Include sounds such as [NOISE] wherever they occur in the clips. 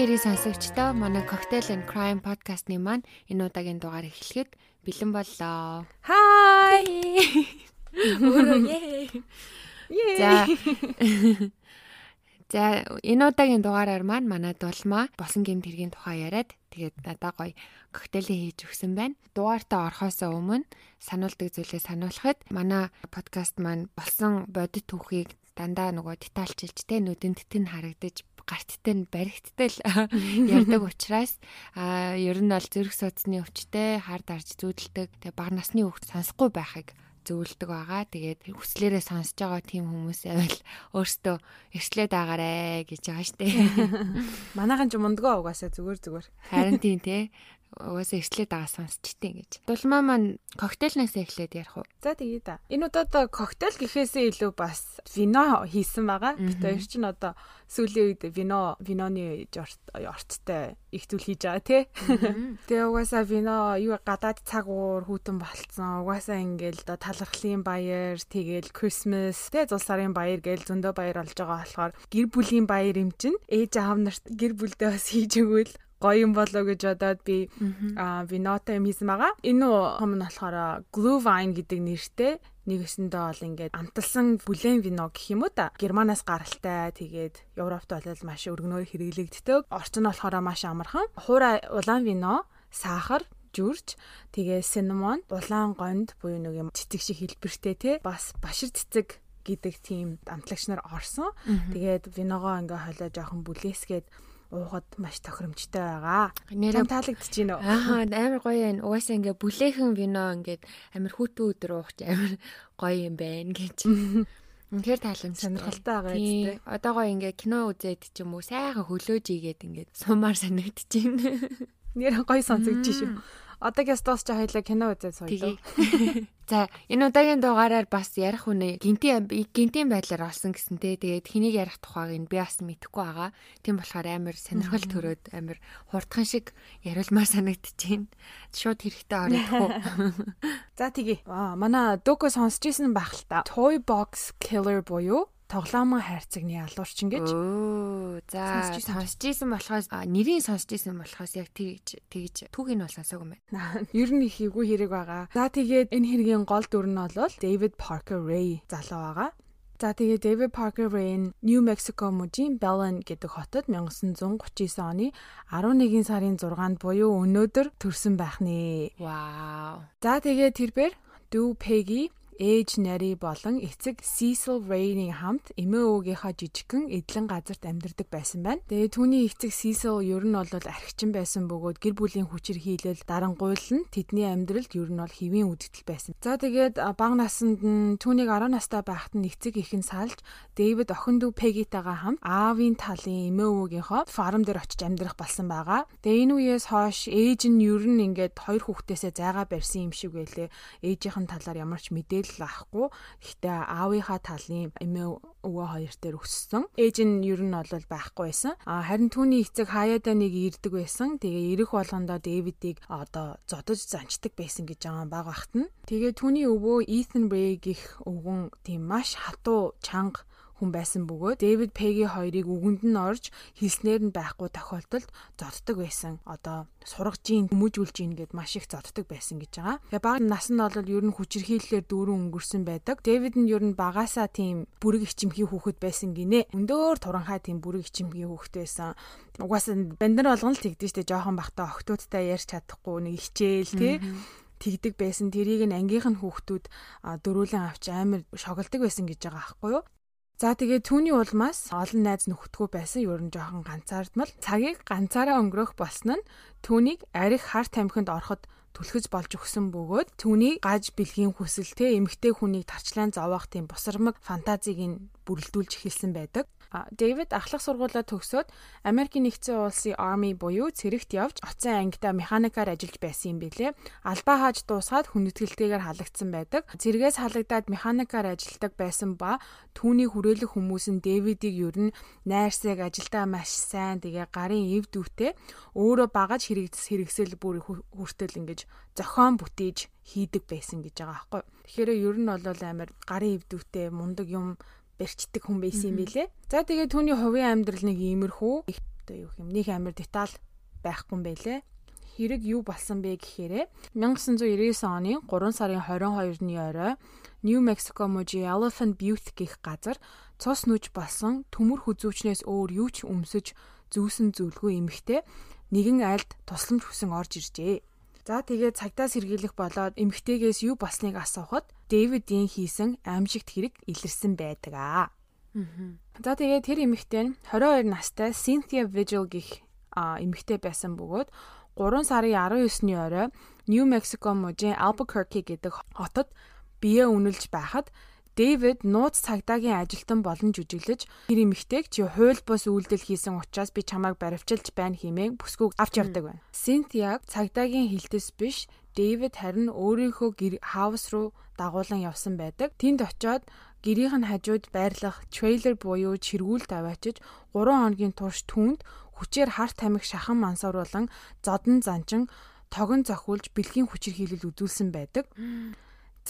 гэрээ сонсогчдоо манай Cocktail and Crime podcast-ны маань энэ удаагийн дугаар эхлэхэд бэлэн боллоо. Ээ. [LAUGHS] За. [LAUGHS] За энэ удаагийн дугаараар маань манай дулмаа болсон гэмт хэргийн тухай яриад тэгээд надаа гоё коктейлийн хийж өгсөн байна. Дугаартаа орохоос өмнө сануулдаг зүйлээ сануулхад манай подкаст маань болсон бодит түүхийг дандаа нөгөө детальчилж те нүдэнд тэн харагдаж гарттай нь баригдтал [LAUGHS] ярддаг учраас а ер нь бол зүрх судасны өвчтэй хар дарж зүүдэлдэг тэгээ баг насны хүүхд сонсохгүй байхыг зөвлөдөг байгаа. Тэгээд хүслээрээ сонсож байгаа тийм хүмүүс байвал [LAUGHS] өөртөө эрслээд агаарэ гэж байгаа штэ. [LAUGHS] Манайхан ч мундгаа угаасаа зүгээр зүгээр. Харин тийм те угаасаа эрслээд байгаа сонсчтیں۔ гэж. Дулмаа маань коктейлнаас эхлээд ярих уу? За тэгээ да. Энэ удаад коктейл гэхээсээ илүү бас вино хийсэн байгаа. Бид хоёр чинь одоо сүүлийн үед вино виноны орцтой их зүйл хийж байгаа тий. [LAUGHS] Тэгээ угаасаа вино юу гадаад цаг уур хүүтэн болцсон. Угаасаа ингээл одоо талархлын баяр, тэгээл Christmas, тэгээ зул сарын баяр гээл зөндөө баяр болж байгаа болохоор гэр бүлийн баяр юм чинь ээж аав нарт гэр бүлдээ бас хийж өгвөл гоё юм болоо гэж бодоод би винотой юм хийсэн байгаа. Энэ хом нь болохоор Glue Wine гэдэг нэртэй нэгэсэндээ бол ингээд амталсан бүлээн вино гэх юм уу та. Германаас гаралтай тэгээд Европт бол маш өргөнөөр хэрэглэгддэг. Орчин нь болохоор маш амархан. Хуура улаан вино, сахар, жүрж тэгээ cinnamon, улаан гонд буюу нэг юм цэцэг шиг хэлбэртэй те бас башир цэцэг гэдэг тийм амтлагч нар орсон. Тэгээд виногоо ингээ хойлоо жоохон бүлээсгээд уухад маш тохиромжтой байгаа. Нэрээ таалагдчих гин үү? Аа амар гоё юм. Угаасаа ингээ бүлээхэн вино ингээд амар хүүтэн өдөр уух чи амар гоё юм байна гэж. [LAUGHS] Үнэхээр тааламжтай. Сонирхолтой байгаа юм тийм. Одоо гоё ингээ кино үзээд ч юм уу сайхан хөлөөж игээд ингээд сумаар санагдчихээн. Нэр гоё сонсогдчих шүү. Одоогоос дуусч хоёлаа кино үзээд сууя. [LAUGHS] За энэ удаагийн дугаараар бас ярих үнэ гинтийн гинтийн байдлаар олсон гэсэнтэй тэгээд хэнийг ярих тухайг нь би бас мэдэхгүй байгаа. Тийм болохоор амар сонирхол төрөөд амар хурдхан шиг яриулмаар санагдчихээн. Шууд хэрэгтэй орохгүй. [LAUGHS] [LAUGHS] За тэгье. Аа манай дөөкө сонсч ирсэн байх л та. Toy Box Killer буюу тоглоомын хайрцагны алуурчин гэж. Өө за сонсч ийсэн болохоос нэрийн сонсч ийсэн болохоос яг тэгж тэгж түүхийг нь бол сонсоогүй байна. Ер нь их эвгүй хэрэг байгаа. За тэгээд энэ хэргийн гол дүр нь бол David Parker Ray залуу байгаа. За тэгээ David Parker нь New Mexico мужийн Belen гэдэг хотод 1939 оны 11 сарын 6-нд буюу өнөөдөр төрсэн байх нэ. Вау. За тэгээ тэрээр Дүү Peggy ээж нари болон эцэг Cecil Ray-ийн хамт эмээ өвгийнхаа жижигхэн эдлэн газарт амьдардаг байсан байна. Тэгээ түүний эцэг Cecil ер нь бол архичин байсан бөгөөд гэр бүлийн хүчээр хийлэл дарангуйлан тэдний амьдралд ер нь бол хэвийн үдгэл байсан. За тэгээд бага наснд нь түүнийг 10 настай байхад нь эцэг ихэн салж Дэвид охин дүү Пегитагаа хамт аавын талын эмээ өвгийнхоо фарм дээр очиж амьдрах болсон байгаа. Тэгээ энэ үеэс хойш ээж нь ер нь ингээд хоёр хүүхдээсээ зайгаа барьсан юм шиг байлээ. Ээжийнхэн талаар ямар ч мэдээлэл мэдээлэл авахгүй. Гэхдээ аавынхаа талын эмээ өвөө хоёр дээр өссөн. Ээж нь ер нь бол байхгүй байсан. А харин түүний эцэг хаяада нэг ирдэг байсан. Тэгээ ирэх болгондоо Дэвидийг одоо зодож занчдаг байсан гэж байгаа баг багт нь. Тэгээ түүний өвөө Ethan Ray гих өвгөн тийм маш хатуу чанга хүн байсан бөгөөд Дэвид Пеги хоёрыг үгэнд нь орж хэлснээр нь байхгүй тохиолдолд зоддог байсан. Одоо сургаж ийн хүмүүжүүлж ийн гэд маш их зоддог байсан гэж байгаа. Тэгээ бага нас нь бол ер нь хүчирхийллээр дүүрэн өнгөрсөн байдаг. Дэвид нь ер нь багасаа тийм бүрэг ичимхий хүүхэд байсан гинэ. Өндөр туранхай тийм бүрэг ичимхий хүүхэд байсан. Угаасаа бандар болгон л тэгдэж штэ жоохон бахта октоодтай ярьж чадахгүй нэг хичээл тий тэгдэг байсан. Тэрийг нь ангийнх нь хүүхдүүд дөрүүлэн авч амар шоголдог байсан гэж байгаа аахгүй юу? За тэгээ түүний улмаас олон найз нөхөдгөө байсан ер нь жоохон ганцаардмал. Цагийг ганцаараа өнгөрөх болсон нь түүнийг арих хар тамхинд ороход түлхэж болж өгсөн бөгөөд түүний гаж бэлгийн хүсэл те эмгтэй хүнийг тарчлаан зовоох тийм бусармаг фантазийг нь бүрэлдүүлж эхэлсэн байдаг. Дэвид ахлах сургуулаа төгсөөд Америкийн нэгдсэн улсын Army буюу цэрэгт явж оцсон ангидаа механикаар ажиллаж байсан юм билээ. Албаа хааж дуусгаад хүндэтгэлтэйгээр халагдсан байдаг. Цэргээс халагдаад механикаар ажилладаг байсан ба түүний хүрээлэх хүмүүс нь Дэвидийг ер нь найрсаг ажилдаа маш сайн тэгээ гарын эв дүүтэй өөрөө багаж хэрэгсэл бүр хүртэл ингэж зохион бүтээж хийдэг байсан гэж байгаа байхгүй. Тэгэхээр ер нь бол амар гарын эв дүүтэй мундаг юм барьчдаг хүн байсан юм билэ. За тэгээ түүний хувийн амьдрал нэг иймэрхүү одоо юу юм нэг амар деталь байхгүй юм байлээ. Хэрэг юу болсон бэ гэхээр 1999 оны 3 сарын 22-ны орой New Mexico мужи Elephant Butte гэх газар цус нүж болсон төмөр хүзүүчнээс өөр юу ч өмсөж зүүсэн зүйлгүй эмэгтэй нэгэн айлд тусламж хүсэн орж иржээ. За тэгээ цагдаа сэргийлэх болоод эмэгтэйгээс юу болсныг асуухад Дэвидийн хийсэн аимшигт хэрэг илэрсэн байдаг аа. За тэгээ тэр эмэгтэй нь 22 настай Cynthia Vigil гэх эмэгтэй байсан бөгөөд 3 сарын 19-ны орой New Mexico мужийн Albuquerque гэдэг хотод бие үнэлж байхад Дэвид нууц цагдаагийн ажилтан болон жүжиглэж тэр эмэгтэйг чи хууль бус үйлдэл хийсэн учраас би чамайг баривчилж байна хэмээн бүсгүйг авч явдаг байна. Синтиаг цагдаагийн хилдэс биш Дэвид харин өөрийнхөө хаус руу дагуулan явсан байдаг. Тэнд очиод гэрийнх нь хажууд байрлах трейлер буюу чиргүүл тавиачиж 3 хоногийн турш түүнд хүчээр харт тамхи шахан мансууруулан зодон занчин тогон зохиулж бэлгийн хүчээр хийлэл үзүүлсэн байдаг.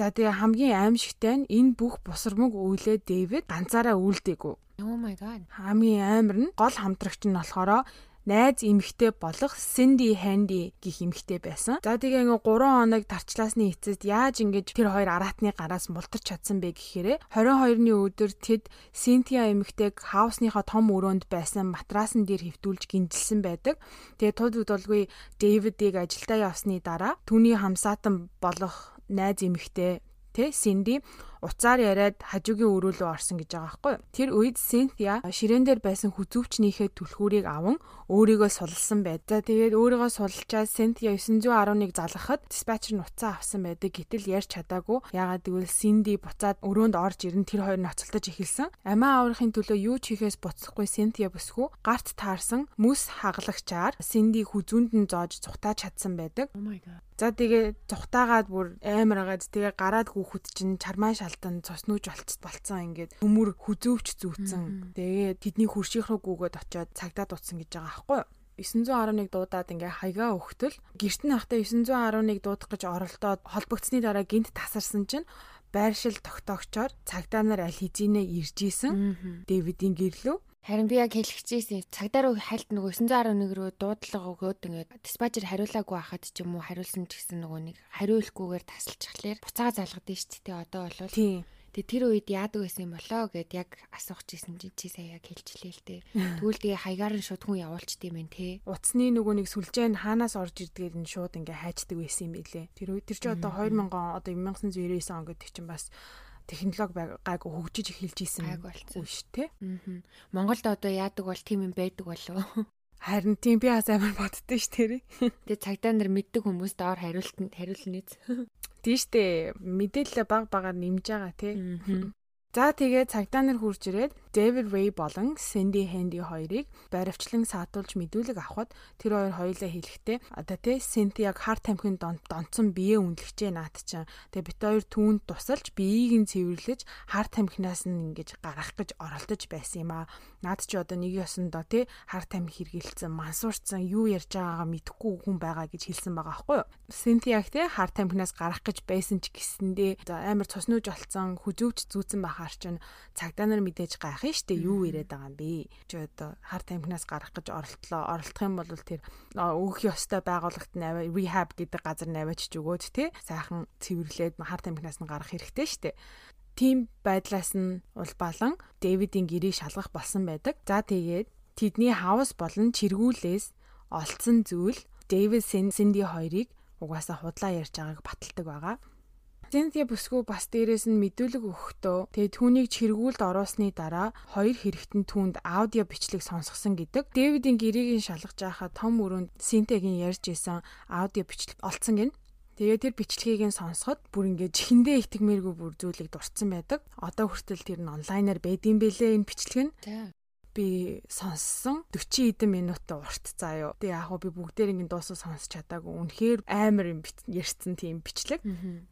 За тэгээ хамгийн аимшигтай нь энэ бүх бусармаг үйлээ Дэвид ганцаараа үйлдэггүй. Oh my god. Хамгийн аамир нь гол хамтрагч нь болохоор найз эмэгтэй болох Cindy Handy гэх эмэгтэй байсан. За тэгээ ингээ 3 хоног тарчлаасны эцэст яаж ингэж тэр хоёр араатны гараас мултарч чадсан бэ гэхээр 22-ны өдөр тэд Cynthia эмэгтэйг хаусныхаа том өрөөнд байсан матраасан дээр хөвтүүлж гинжилсэн байдаг. Тэгээ тул удалгүй David-ийг ажилдаа явсны дараа түүний хамсаатан болох найз эмэгтэй тэ Синди уцаар яриад хажуугийн өрөө рүү орсон гэж байгаа байхгүй. Тэр үед Синтия ширээн дээр байсан хүзүүвчнийхээ түлхүүрийг аван өөрийгөө сулсан байд. За тэгээд өөрийгөө сулчаад Синтия 911 залгахад диспатчер нь уцаа авсан байдаг. Гэтэл ярьж чадаагүй. Яагаад гэвэл Синди буцаад өрөөнд орж ирэн тэр хоёр нь оцолтож эхэлсэн. Амиа аврахын төлөө юу ч хийхээс буцахгүй Синтия бүсгүй гарт таарсан мүс хагалагчаар Синди хүзүүнд нь зоож цухтааж чадсан байдаг. Oh. За тэгээ зүхтаагаад бүр амар агаад тэгээ гараад хүүхэд чинь чармаа шалтан цуснууж болцсон. Ингээд төмөр хүзөөвч зүүцэн. Тэгээ тэдний хурших руу гүгээд очиод цагдаа дутсан гэж байгаа аахгүй юу? 911 дуудаад ингээ хаягаа өгтөл гэрт нь ахта 911 дуудах гэж оролдоод холбогдсны дараа гинт тасарсан чинь байршил тогтоогчоор цагдаа нар аль хэзээ ирж исэн Дэвидийн гэрлөө Харин би яг хэлчихжээсэн. Цагдаа руу хальт нөгөө 911 рүү дуудлага өгөөд ингээд диспатчер хариулаагүй байхад ч юм уу хариулсан ч гэсэн нөгөө нэг хариулахгүйгээр тасалчихлаар буцаага залгадсан шүү дээ. Одоо бол Тийм. Тэгээ тэр үед яадаг байсан юм болоо гэд яг асуух гэсэн чи чи сая яг хэлчихлээ л дээ. [LAUGHS] Тэгвэл тэгээ хаягаар нь шууд хүн явуулчт юм байна те. Утасны нөгөө нэг сүлжээ нь хаанаас орж ирдгээр нь шууд ингээ хайчдаг байсан юм билэ. Тэр үед тэр чи одоо 2000 одоо 1999 он гэдэг чинь бас технологи гайгүй хөгжиж эхэлж исэн болсон. үш тэ. Аа. Монголд одоо яадаг бол тийм юм байдаг болов. Харин тийм би бас амар боддөө ш тэрий. [LAUGHS] Тэгээ цагдаа нар мэддэг хүмүүст доор хариултанд хариулна үз. [LAUGHS] Тийштэй мэдээлэл баг багаар нэмж байгаа. Аа. За тэгээ цагдаа нар хурж ирээд Дэвид Рэй болон Сэнди Хэнди хоёрыг баривчлан саатуулж мэдүүлэг авахад тэр хоёр хоёулаа хэлэхдээ одоо тий Сэнти яг хар тамхин донцсон бие үнэлгчээ наад чинь тэгээ бит хоёр түүнд тусалж биеийг нь цэвэрлэж хар тамхинаас нь ингэж гарах гэж оролдож байсан юм аа. Наад чи одоо нэг ёсондоо тий хар тамхи хэргэлцэн мансуурцсан юу ярьж байгаагаа мэдэхгүй хүн байгаа гэж хэлсэн байгаа байхгүй юу. Сэнти яг тий хар тамхинаас гарах гэж байсан ч гэсэндээ амар цуснууж олцсон хүзүүч зүүцэн байхаар чинь цагдаа нар мэдээж гайх ах штэ юу ирээд байгаа юм бэ? Чи одоо хар тамхинаас гарах гэж оролдлоо. Оролдох юм бол тэр өөх ёстой байгууллагт наваа rehab гэдэг газар наваач өгөөд те сайхан цэвэрлээд хар тамхинаас нь гарах хэрэгтэй штэ. Тим байдлаас нь улбалан Дэвидийн гэрийг шалгах болсон байдаг. За тэгээд тэдний хаус болон чиргүүлээс олцсон зүйл Дэвид Синди хоёрыг угаасаа худлаа ярьж байгааг баталдаг байгаа. Цинтия бүсгүй бас дээрээс нь мэдүүлэг өгөхдөө тэгээ түүнийг чиргүүлд оруулсны дараа хоёр хэрэгтэн түүнд аудио бичлэг сонсгосон гэдэг. Дэвидийн нь шалгаж байхад том өрөөнд Синтиагийн ярьж исэн аудио бичлэг олцсон гин. Тэгээ тэр бичлэгийг нь сонсоход бүр ингээд чихэндээ итгэмээргүй бүр зүйлийг дурдсан байдаг. Одоо хүртэл тэр нь онлайнаар байдсан бэлээ энэ бичлэг нь. Би сонссон 40 хэдэн минут урт заа юу. Тэгээ яг би бүгдээр ингэ дуусаа сонсч чадаагүй. Үнэхээр амар юм ярьсан тийм бичлэг.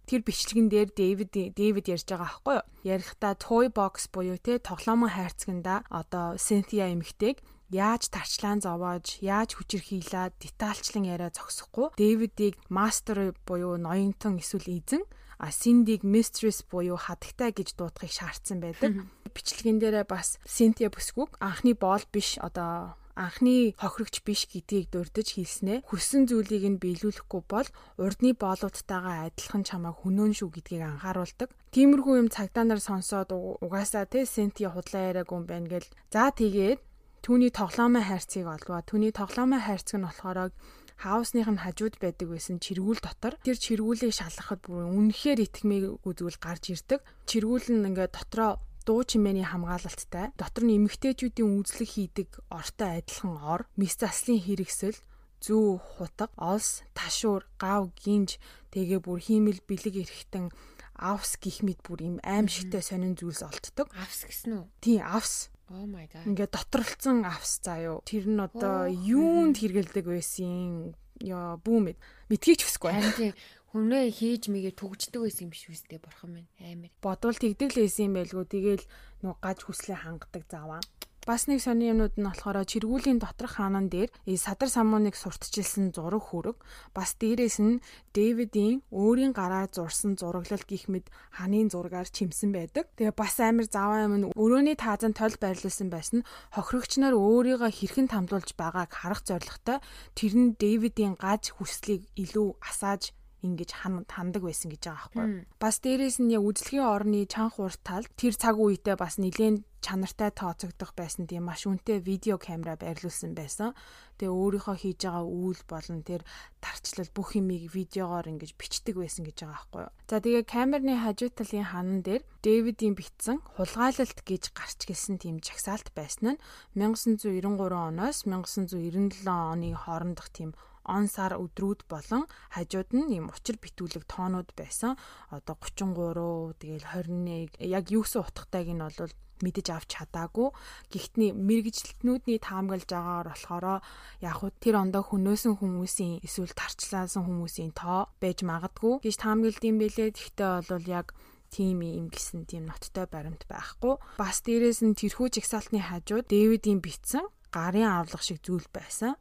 Тэр бичлэгэн дээр Дэвид Дэвид ярьж байгаа байхгүй юу? Ярихдаа toy box буюу те тоглоомын хайрцагнда одоо Cynthia эмэгтэйг яаж тарчлаан зовоож, яаж хүчирхийлээд детальчлан яриа зогсохгүй. Дэвидийг мастер буюу ноёнтон эсвэл эзэн а Синдиг mistress буюу хадагтай гэж дуудахыг шаардсан байдаг. Бичлэгэн дээрээ бас Синтия бүсгүйг анхны боол биш одоо анхны хохирогч биш гэдгийг дурдж хэлснэ. Хүссэн зүйлийг нь биелүүлэхгүй бол урдны боолуудтайгаа адилхан чамайг хөнөөн шүү гэдгийг анхааруулдаг. Тиймэрхүү юм цагдаа нар сонсоод угаасаа те Сенти худлаа яриаг юм байна гэл. За тэгээд түүний тоглоомын хайрцгийг олваа. Түүний тоглоомын хайрцаг нь болохоор хаусных нь хажууд байдаг байсан чиргүүл дотор тэр чиргүүлийг шалгахад бүр үнэхээр итгэмээгүй зүйл гарч ирдэг. Чиргүүл нь ингээд дотроо дуу чимээний хамгаалалттай дотор нь эмгтээчүүдийн үзлэг хийдэг ортой адилхан ор, мис заслын хэрэгсэл, зүү хутга, олс, ташуур, гав, гинж тэгээ бүр хиймэл бэлэг эрэхтэн авс гих мэд бүр им аимшигтай сонин зүйлс олддог. Авс гэсэн үү? Тийм, авс. Oh my god. Ингээ доторлцсон авс заа юу. Тэр нь одоо юунд хэрэгэлдэг байсан? Яа, бүү мэд. Мэдхийч хүсэхгүй. Харин тийм Хүнээ хийж мэгээ түгждэг байсан юм биш үстэй бурхан минь амар. Бодвол тэгдэг л байсан юм байлгүй. Тэгээл нуг гаж хүслээ хангадаг заваа. Бас нэг сони юмнууд нь болохоор чиргүүлийн доторх хаанан дээр садар самууныг сурталчилсан зураг хүрэг бас дээрээс нь Дэвидийн өөрийн гараар зурсан зураглал гих мэд ханийн зургаар чимсэн байдаг. Тэгээ бас амар заваа юм нь өрөөний таазан тойл байрлуулсан байсан хохирогч нар өөрийгөө хэрхэн тамдуулж байгааг харах зорилготой тэр нь Дэвидийн гаж хүслийг илүү асааж ингэж хандаг байсан гэж байгаа байхгүй. Бас дээрээс нь яг үзлэгийн орны чанх урт талд тэр цаг үедээ бас нэлээд чанартай тооцогдох байсан тийм маш үнэтэй видео камера байрлуулсан байсан. Тэгээ өөрийнхөө хийж байгаа үйл болон тэр тарчлал бүх юмыг видеогоор ингэж бичдэг байсан гэж байгаа байхгүй. За тэгээ камерны хажуу талын ханан дээр Дэвидийн битсэн хулгайлалт гэж гарч гэлсэн тийм жагсаалт байсан нь 1993 оноос 1997 оны хоорондох тийм он сар өдрүүд болон хажууд нь ийм учир битүүлэг тоонууд байсан. Одоо 33, тэгэл 21 яг юусэн утгатайг нь бол мэдэж авч чадаагүй. Гэхдээ мэрэгжлтнүүдний таамаглаж байгаагаар болохоор яг хөө тэр ондоо хөнөөсөн хүмүүсийн эсвэл тарчлаасан хүмүүсийн тоо байж магадгүй гэж таамаглалт юм бэлээ. Гэхдээ бол яг тим юм гисэн тийм ноттой баримт байхгүй. Бас дээрээс нь тэрхүү жигсаалтны хажууд Дэвидийн битсэн гарын авлага шиг зүйл байсан.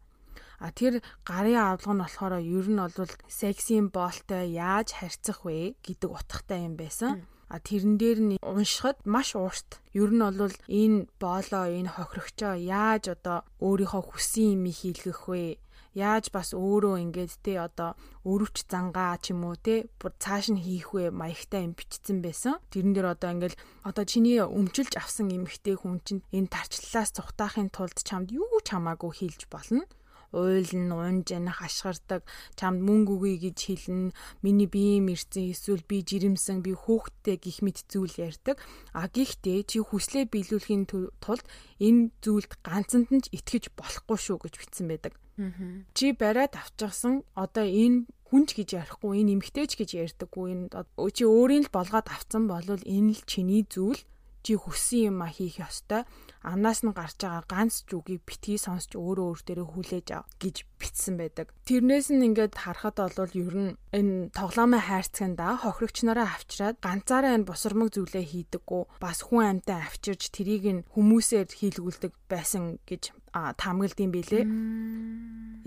А тэр гарын авлага нь болохоор ер нь бол сексийн боолтой яаж харьцах вэ гэдэг утгатай юм байсан. А тэрэн дээр нь уншихад маш уурт. Ер нь бол энэ боолоо энэ хохирогчоо яаж одоо өөрийнхөө хүссэн юм хийлгэх вэ? яаж бас өөрөө ингээд те одоо өрөвч зангаа ч юм уу те цааш нь хийх вэ маягтай юм бичсэн байсан. Тэрэн дээр одоо ингээл одоо чиний өмчилж авсан эмхтэй хүн чинь энэ тарчлалаас цухтаахын тулд чамд юу ч хамаагүй хийлж болно уйлн унж янах хашгирдаг чамд мөнгө өгье гэж хэлнэ. Миний биеийн ирсэн эсвэл би жирэмсэн би хөөхтэй гих мэт зүйл ярьдаг. А гихтээ чи хүслээ биелүүлэхийн тулд энэ зүйлд ганцанд нь ч итгэж болохгүй шүү гэж бичсэн байдаг. Чи бариад авчихсан одоо энэ хүнч гэж ярихгүй энэ эмгтээч гэж ярьдаггүй энэ чи өөрийн л болгоод авцсан бол энэ л чиний зүйл. Чи хүссэн юм а хийх ёстой амнаас нь гарч байгаа ганц зүгийг битгий сонсч өөрөө өөр дээрээ хүлээж ав гэж битсэн байдаг. Тэрнээс нь ингээд харахад бол ер нь энэ тоглоомын хайрцагнда хохирогч нараа авчираад ганцаараа энэ бусармаг зүйлээ хийдэггүй бас хүн амьтаа авчирж тэрийг нь хүмүүсээр хийлгүүлдэг байсан гэж таамаглалт юм билэ.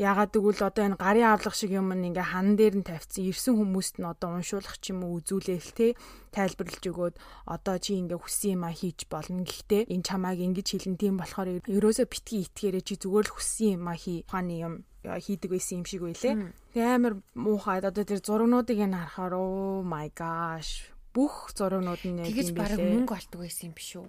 Ягаад гэвэл одоо энэ гарын авлага шиг юм ингээ хан дээр нь тавьчихсан ирсэн хүмүүст нь одоо уншуулах ч юм уу үзүүлээл те тайлбарлаж өгөөд одоо чи ингээ хүссэн юм а хийж болно. Гэхдээ энэ чамааг ингэж хэлэн тийм болохоор ерөөсө битгий итгээрэй чи зүгээр л хүссэн юм а хий. Ухааны юм хийдэг байсан юм шиг байлээ. Тэгээ амар муухай одоо тэр зургнуудыг нь харахаар oh my gosh бүх зургнууд нь яг юм билээ. Тэгэж баг мөнгө олдог байсан юм биш үү?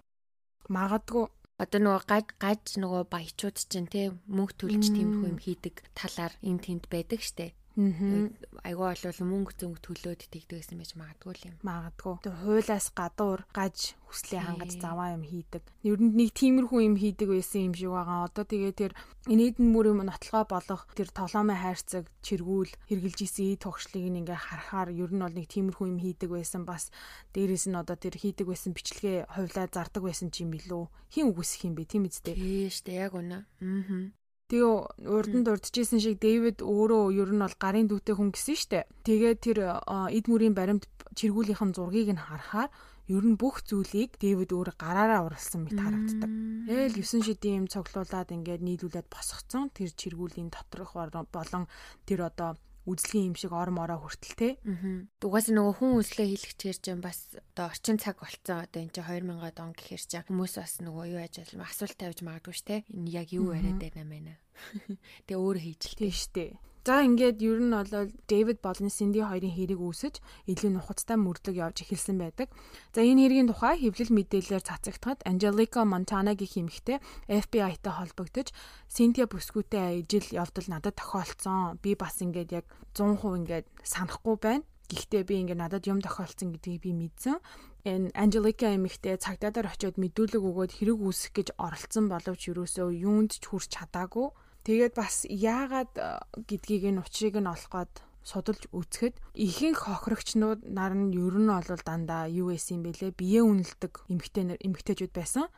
Магадгүй одоо нөгөө гаж гаж нөгөө баячууд чинь те мөнгө төлж тиймэрхүү юм хийдэг талаар эн тэнд байдаг штэ. Айгуу болвол мөнгө зөнгө төлөөд тэгдэгсэн байж магадгүй юм. Магадгүй. Тэг хуулаас гадуур гаж хүслээ хангаж заваа юм хийдэг. Нь нэг тиймэрхүү юм хийдэг байсан юм шиг байгаа. Одоо тэгээ тэр инээдэн мөр юм нотлогоо болох тэр тоглоомын хайрцаг чиргүүл хэрглэж исэн ий тогшлыг ингээ харахаар ер нь бол нэг тиймэрхүү юм хийдэг байсан. Бас дээрэс нь одоо тэр хийдэг байсан бичлэгээ хувлаа зардаг байсан ч юм билүү. Хин үгүйсэх юм бэ тийм үстэй. Тийм штэ яг үнэ. Аа. Тэгээ урдан дурдчихсэн шиг Дэвид өөрөө ер нь бол гарын дүүтэй хүн гэсэн штэ. Тэгээ тэр эд мөрийн баримт чиргүүлийнхэн зургийг нь харахаар ер нь бүх зүйлийг Дэвид өөр гараараа уралсан мэт харагддаг. Ээл 9 шидийн юм цоглуулад ингээд нийлүүлээд босгоцсон тэр чиргүүлийн доторх болон тэр одоо үзлэгийн юм шиг ором ороо хүртэл те. Аа. Угаас нөгөө хүн үзлээ хийлгчээр чинь бас одоо орчин цаг болцсон одоо энэ чинь 2000 он гэхэр чинь хүмүүс бас нөгөө юу ажил асуулт тавьж магадгүй ш те. Энэ яг юу яриад байна мэнэ. [LAUGHS] Тэгээ өөр хийж л тийм штэ. За ингээд ер нь бол Дэвид болон Синди хоёрын хэрийг үүсэж илүү нухацтай мөрдлөг явж эхэлсэн байдаг. За энэ хэргийн тухай хэвлэл мэдээлэлээр цацагдахад Angelica Montana-гийн эмэгтэй FBI-тай холбогдож Синтия бүсгүйтэй ижил явдал надад тохиолдсон. Би бас ингээд яг 100% ингээд санахгүй байна. Гэхдээ би ингээд надад юм тохиолдсон гэдгийг би мэдсэн. Энэ Angelica эмэгтэй цагдаа дээр очиод мэдүүлэг өгөөд хэрэг үүсгэх гэж оролцсон боловч юусоо юунд ч хүрч чадаагүй Тэгээд бас яагаад э, гэдгийг нь учрыг нь олох гээд судалж үзэхэд ихэнх хохирогчнууд нар нь ер нь бол дандаа юу байсан юм бэлээ бие үнэлдэг эмгтээ эмгтээчүүд байсан.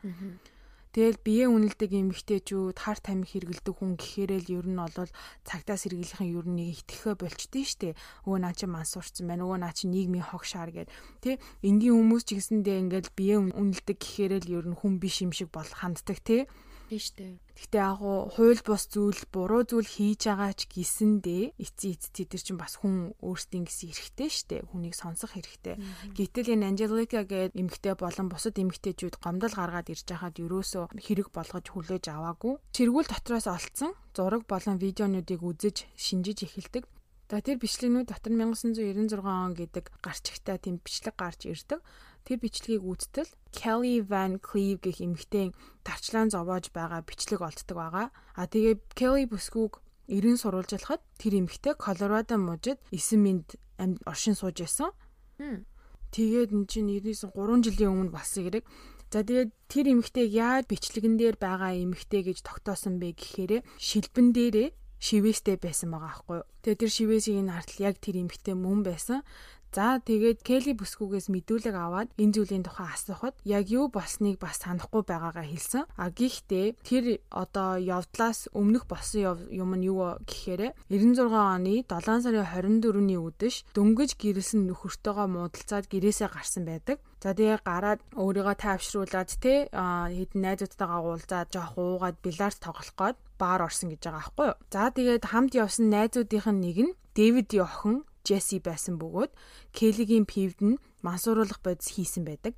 Тэгэл бие үнэлдэг эмгтээчүүд хар тамхи хэргэлдэг хүн гэхээрэл ер нь бол цагтаа сэргийлэх нь ер нь нэг итгэхэ болчтой штэ. Өвөө наа чи мансуурсан байна. Өвөө наа чи нийгмийн хогшаар гэд. Тэ энгийн хүмүүс ч гэсэндээ ингээл бие үнэлдэг гэхээрэл ер нь хүн биш юм шиг бол ханддаг тэ. Тийм дээ. Гэхдээ яг хууль бус зүйл, буруу зүйл хийж байгаа ч гисэндээ эцсийн эц тэд чинь бас хүн өөрсдийн гэсэн эрхтэй дээ. Хүнийг сонсох эрхтэй. Гэтэл энэ Анжелика гээд эмэгтэй болон бусад эмэгтэйчүүд гомдол гаргаад ирж байхад юрөөсөө хэрэг болгож хүлээж аваагүй. Чиргүүл дотроос олцсон зураг болон видеонуудыг үзэж шинжиж эхэлдэг. За тэр бичлэгнүүд дотор 1996 он гэдэг гарчигтай тийм бичлэг гарч ирдэг. Тэр бичлэгийг үзтэл Kelly Van Cleve гэх эмэгтэй тарчлаан зовоож байгаа бичлэг олддог байгаа. А тэгээ Kelly бүсгүйг 90 сурвалжлахад тэр эмэгтэй Колорадо мужид 9 минут оршин сууж байсан. Тэгээд эн чинь 93 жилийн өмнө болсон хэрэг. За тэгээд тэр эмэгтэйг яаж бичлэгэн дээр байгаа эмэгтэй гэж тогтоосон бэ гэхээр шилбэн дээрээ шивэстэй байсан байгаа аахгүй юу. Тэгээд тэр шивэсийн артл яг тэр эмэгтэй мөн байсан. За тэгээд Келли бүсгүйгээс мэдүүлэг аваад энэ зүйлийн тухай асуухад яг юу болсныг бас санахгүй байгаагаа хэлсэн. А гэхдээ тэр одоо явдлаас өмнөх болсон юм нь юу гэхээр 96 оны 7 сарын 24-ний үдэш дөнгөж гэрэлсэн нөхөртөөгөө муудалцаад гэрээсээ гарсан байдаг. За тэгээ гараад өөрийгөө тайвшруулад те хэдэн найзуудтайгаа уулзаад жоох уугаад бильярд тоглох гээд баар орсон гэж байгаа аахгүй юу. За тэгээд хамт явсан найзуудынх нь нэг нь Дэвидийн охин Джесси байсан бөгөөд Келлигийн пивд нь мансууруулах бодис хийсэн байдаг.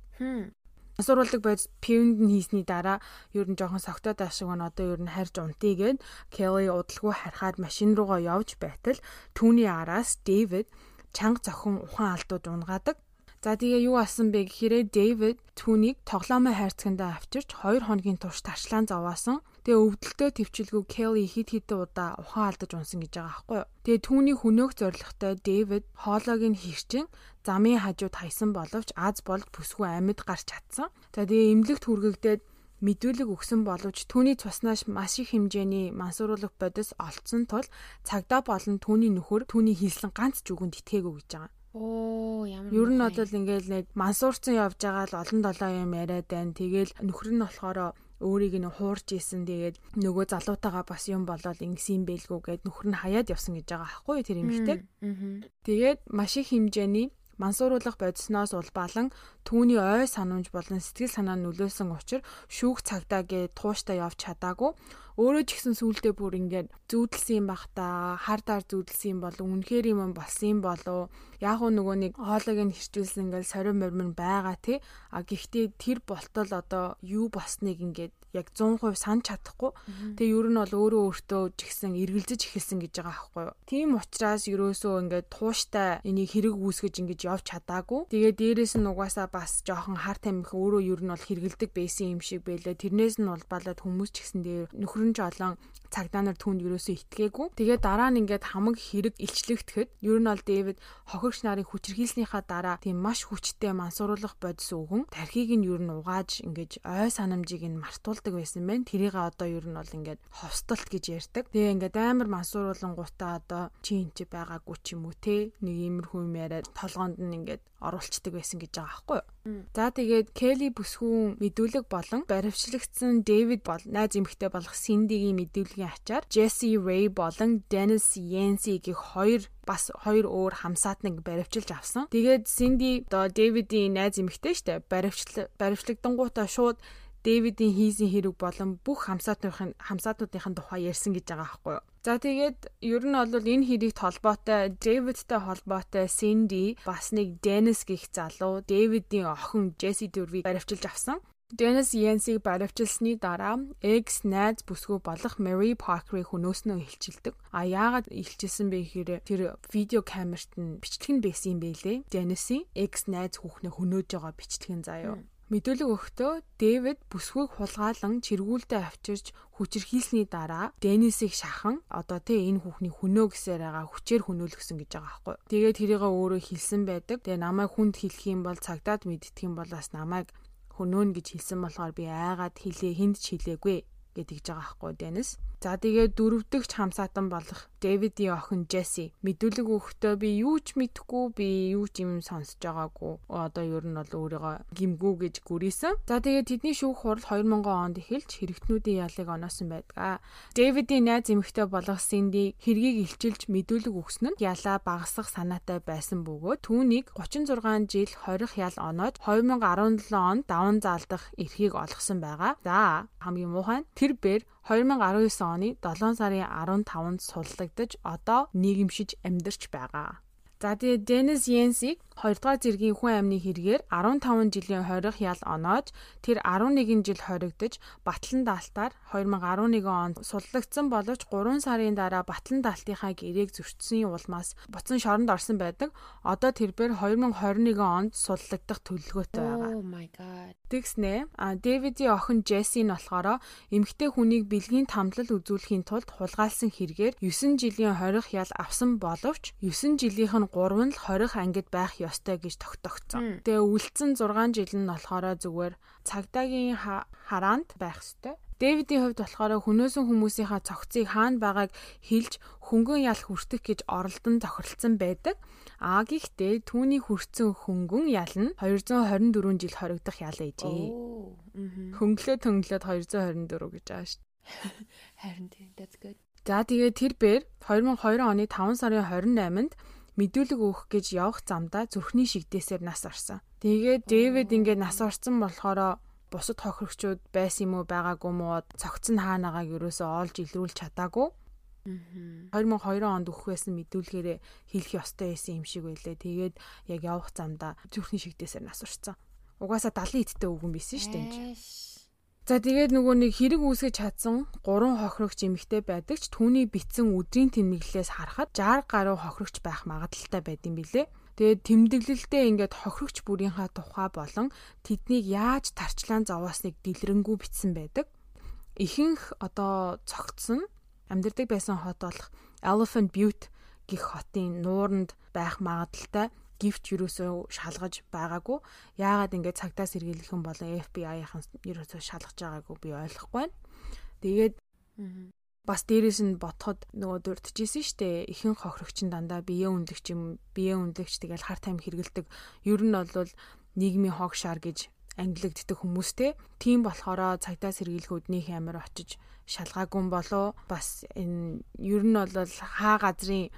Мансууруулдаг бодис пивд нь хийсний дараа ер нь жоохон согтоод ашиг нь одоо ер нь харж унтъя гэд Келли удалгүй харахад машин руугаа явж байтал түүний араас Дэвид чанга зохин ухаан алдууд унгаадаг. За тэгээ юу асан бэ гэхээр Дэвид түүнийг тоглоомын хайрцагтаа авчирч 2 хоногийн турш тарчлаан зовоосон. Тэгээ өвдөлтөө төвчлгүй Келли хит хитэн удаа ухаан алдаж унсан гэж байгаа аахгүй юу. Тэгээ түүний хөнөөх зоригтой Дэвид хоолойг нь хэрчин замын хажууд хайсан боловч аз болд бүсгүй амьд гарч чадсан. За тэгээ эмнэлэгт хүргэгдээд мэдүүлэг өгсөн боловч түүний цуснаас маш их хэмжээний мансууруулах бодис олцсон тул цагдаа болон түүний нөхөр түүний хийслэн ганц зүгэнд итгээгүй гэж байгаа. Оо ямар Ер нь бол ингээл нэг мансуурцсан явж байгаа л олон долоо юм яриад байна. Тэгэл нөхөр нь болохоор өөрийг нь хуурж исэн. Тэгээд нөгөө залуутаагаа бас юм болоод ингэсэн бэлгүү гэд нөхөр нь хаяад явсан гэж байгаа аахгүй тэр эмэгтэй. Тэгээд маш их хэмжээний мансууруулах бодисноос улбаалan түүний ой санамж болон сэтгэл санаа нөлөөсөн учраас шүүх цагдаа гэ тууштай явж чадаагүй өөрөө ч ихсэн сүулдэ бүр ингээд зүүдэлсэн бах та хардаар зүүдэлсэн бол үнэхээр юм болсон болов. Яг уу нөгөө нэг хоолойг нь хэрчүүлсэн ингээд сорин мормон байгаа тий а гэхдээ тэр болтол одоо юу босныг ингээд яг 100% санаж чадахгүй. Тэгээ ер нь бол өөрөө өөртөө жигсэн эргэлзэж эхэлсэн гэж байгаа байхгүй юу. Тийм учраас ерөөсөө ингээд тууштай энийг хэрэг үүсгэж ингэж явж чадаагүй. Тэгээ дээрэс нь угаасаа бас жоохон хар тамхи өөрөө ер нь бол хэргэлдэг байсан юм шиг байлаа. Тэрнээс нь улбалаад хүмүүс ч гэсэн дээр нөхрөн ч олон цагдаа нар түүнд ерөөсөө итгээгүй. Тэгээ дараа нь ингээд хамаг хэрэг илчлэгдэхэд ер нь бол Дэвид хохирогч нарын хүчрхийлснийхаа дараа тийм маш хүчтэй мансууруулах бодис өгөн тархийг нь ер нь угааж ингээд ой санамжийг нь мартуулдаг байсан байна. Тэрийг одоо ер нь бол ингээд ховстолт гэж ярьдаг. Тэгээ ингээд амар мансууруулан гутаа одоо чи энэ чи байгаагүй ч юм уу те нэг иймэрхүү юм яриад толгоонд нь ингээд оруулцдаг байсан гэж байгаа байхгүй юу. За тэгээд Келли бүсгүүн мэдүүлэг болон баримтчлагдсан Дэвид бол найз эмэгтэй болох Синдигийн мэдүүлгийн ачаар Jesse Ray болон Yancey гэх хоёр бас хоёр өөр хамсаатныг баривчилж авсан. Тэгээд Синди одоо Дэвидийн найз эмэгтэй штэ баривчл баривчлагдангуудаа шууд Дэвидийн хийсэн хэрэг болон бүх хамсаатныхын хамсаатнуудын тухай ярьсан гэж байгаа байхгүй юу. За тэгээд ер нь бол энэ хэрэгт холбоотой Дэвидтэй холбоотой Синди бас нэг Денис гих залуу Дэвидийн охин Джесси дөрвийг баривчилж авсан. Dennis Yancey баривчилсны дараа X найз бүсгүй болох Mary Parker-ыг хөнөөснөө илчилдэг. А яагаад илчилсэн бэ гэхээр тэр видео камерт нь бичлэг нь байсан юм байлээ. Dennis-ийн X найз хүүхнээ хөнөөж байгаа бичлэг нь заяа. Мэдүүлэг өгөхдөө Дэвид бүсгүйг хулгаалan чиргүүлдэ авчирч хүчирхийлсний дараа Денисийг шахан одоо тэ энэ хүүхний хөнөө гэсээр байгаа хүчээр хөнөөлгсөн гэж байгаа байхгүй. Тэгээд тэрийг өөрөө хэлсэн байдаг. Тэгээ намайг хүнд хэлэх юм бол цагдаад мэдтгэх юм бол бас намайг хөнөөн гэж хэлсэн болохоор би айгаад хэлээ хүнд ч хэлээгүй гэж тэгж байгаа байхгүй Денис. За тэгээ дөрөвдөгч хамсаатан болох Дэвидийн охин Джесси мэдүүлэг өгөхдөө би юу ч мэдэхгүй би юу ч юм сонсож байгаагүй. Одоо ер нь бол өөрийгөө гимгүү гэж гүрийсэн. За тэгээ тэдний шүүх хурал 2000 онд эхэлж хэрэгтнүүдийн ялыг оноосон байдаг. Дэвидийн найз эмэгтэй болох Синди хэргийг илчилж мэдүүлэг өгсөн нь ялаа багасгах санаатай байсан бөгөөд түүнийг 36 жил хорих ял оноод 2017 онд даван заалдах эрхийг олгосон байгаа. За хамгийн муухай нь тэр бэр 2019 оны 7 сарын 15-нд суллагдаж одоо нийгэмшиж амьдарч байгаа. За тэгээ Денис Йенсиг 2 дугаар зэргийн хүн амны хэрэгээр 15 жилийн хорих ял оноод тэр 11 жил хоригдож Батлан даалтаар 2011 онд суллагдсан боловч 3 сарын дараа Батлан даалтынхаа гэрээг зөрчсөн улмаас буцан шоронд орсон байдаг. Одоо тэрээр 2021 онд суллагдах төлөвлөгөөтэй байгаа. Oh my god. Тэгснэ а Дэвидийн охин Джесси нь болохоор эмэгтэй хүнийг бэлгийн тамлал үзүүлэхийн тулд хулгайлсан хэрэгээр 9 жилийн хорих ял авсан боловч 9 жилийнх нь 3 л хорих ангид байх ёстой гэж тогтогцсон. Тэгээ үлдсэн 6 жил нь болохоор зүгээр цагдаагийн хараанд байх ёстой. Дэвидийн хувьд болохоор хөнөөсөн хүмүүсийнхаа цогцыг хаана байгааг хэлж хөнгөн ял хүртэх гэж оролдон тохиролцсон байдаг. А гэхдээ түүний хүртсэн хөнгөн ял нь 224 жил хоригдох ял ээжээ. Хөнгөлөө төнглөөд 224 гэж байгаа шүү. Харин тийм that's good. За тэгээ тэр бээр 2002 оны 5 сарын 28-нд мэдүүлэг өгөх гэж явах замдаа зүрхний шигдээсээр нас орсон. Тэгээд Дэвид ингээд нас орсон болохоор бусад хохирогчуд байсан юм уу байгаагүй мó цогцсон хаанагааг ерөөсөө олж илрүүлж чадаагүй. 2002 онд өгөх байсан мэдүүлгээрээ хэлэх ёстой байсан юм шиг байлээ. Тэгээд яг явах замдаа зүрхний шигдээсээр нас орсон. Угаасаа 70 идтэй өвгөн байсан шүү дээ. За тэгээд нөгөө нэг хэрэг үүсгэж чадсан 3 хохирогч эмэгтэй байдаг ч түүний битсэн өдрийн тэмдэглэлээс харахад 60 гаруй хохирогч байх магадaltaй байдсан билээ. Тэгээд тэмдэглэлдээ ингээд хохирогч бүрийнхаа тухай болон тэднийг яаж тарчлаан зовоосныг дэлгэрэнгүй бичсэн байдаг. Ихэнх одоо цогцсон амьдардаг байсан хот болох Elephant Butte гих хотын нууранд байх магадaltaй гівч юусоо шалгаж байгаагүй. Яагаад ингээд цагтаа сэргийлэх юм болон FBI-ийнхан юусоо шалгаж байгаагүй би ойлгохгүй байна. Тэгээд бас дээрэс нь ботход нөгөө дурдчихсэн штэ. Ихэнх хохирогч дандаа биеэ үнэлэгч юм биеэ үнэлэгч тэгэл хар тайм хэрэгэлдэг. Ер нь бол нийгмийн хог шар гэж ангилагддаг хүмүүстэй. Тийм болохоор цагтаа сэргийлэхүүднийх амар очиж шалгаагүй болоо бас энэ ер нь бол хаа газрын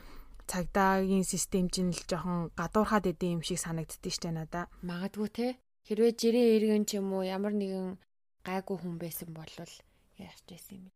цагдаагийн систем чинь л жоохон гадуурхаад идэм юм шиг санагддээ штэ надаа. Магадгүй те. Хэрвээ жирийн иргэн ч юм уу ямар нэгэн гайгүй хүн байсан бол яарч байсан юм.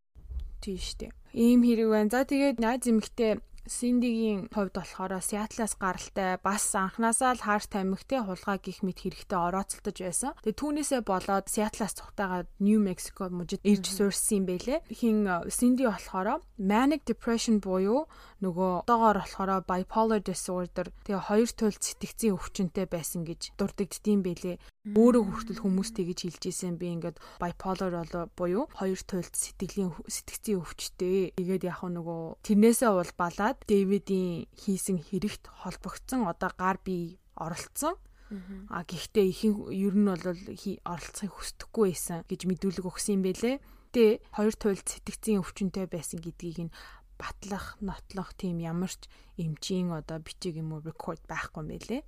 Тийм штэ. Ийм хэрэг байна. За тэгээд найз эмэгтэй Синдигийн хувьд болохоор Сиатлаас гаралтай бас анханасаа л хаарт тамхитай хулгай гих мэт хэрэгтэй орооцолтож байсан. Тэгээ түүнээсээ болоод Сиатлаас цухтагаад Нью Мексико мужид ирж суурсан юм бэлээ. Хин Синди болохоор manic depression буюу нөгөө одоогоор болохоор bipolar disorder тэгээ хоёр туйл сэтгцийн өвчнөд байсан гэж дурддагдсан бэлээ. Өөрөө хүртэл хүмүүс тэгэж хэлж исэн би ингээд bipolar болоо буюу хоёр туйлд сэтгэлийн сэтгцийн өвчтэй. Тэгээд яг нөгөө тэрнээсээ улбалаад Дэвидийн хийсэн хэрэгт холбогдсон одоо гар бие оролцсон. А гэхдээ ихэнх ер нь бол оролцохыг хүсдэггүй байсан гэж мэдүүлэг өгсөн юм бэлээ. Тэ хоёр туйлд сэтгцийн өвчнөд байсан гэдгийг нь батлах, нотлох тийм ямар ч эмчийн одоо бичиг юм уу рекорд байхгүй мэлээ.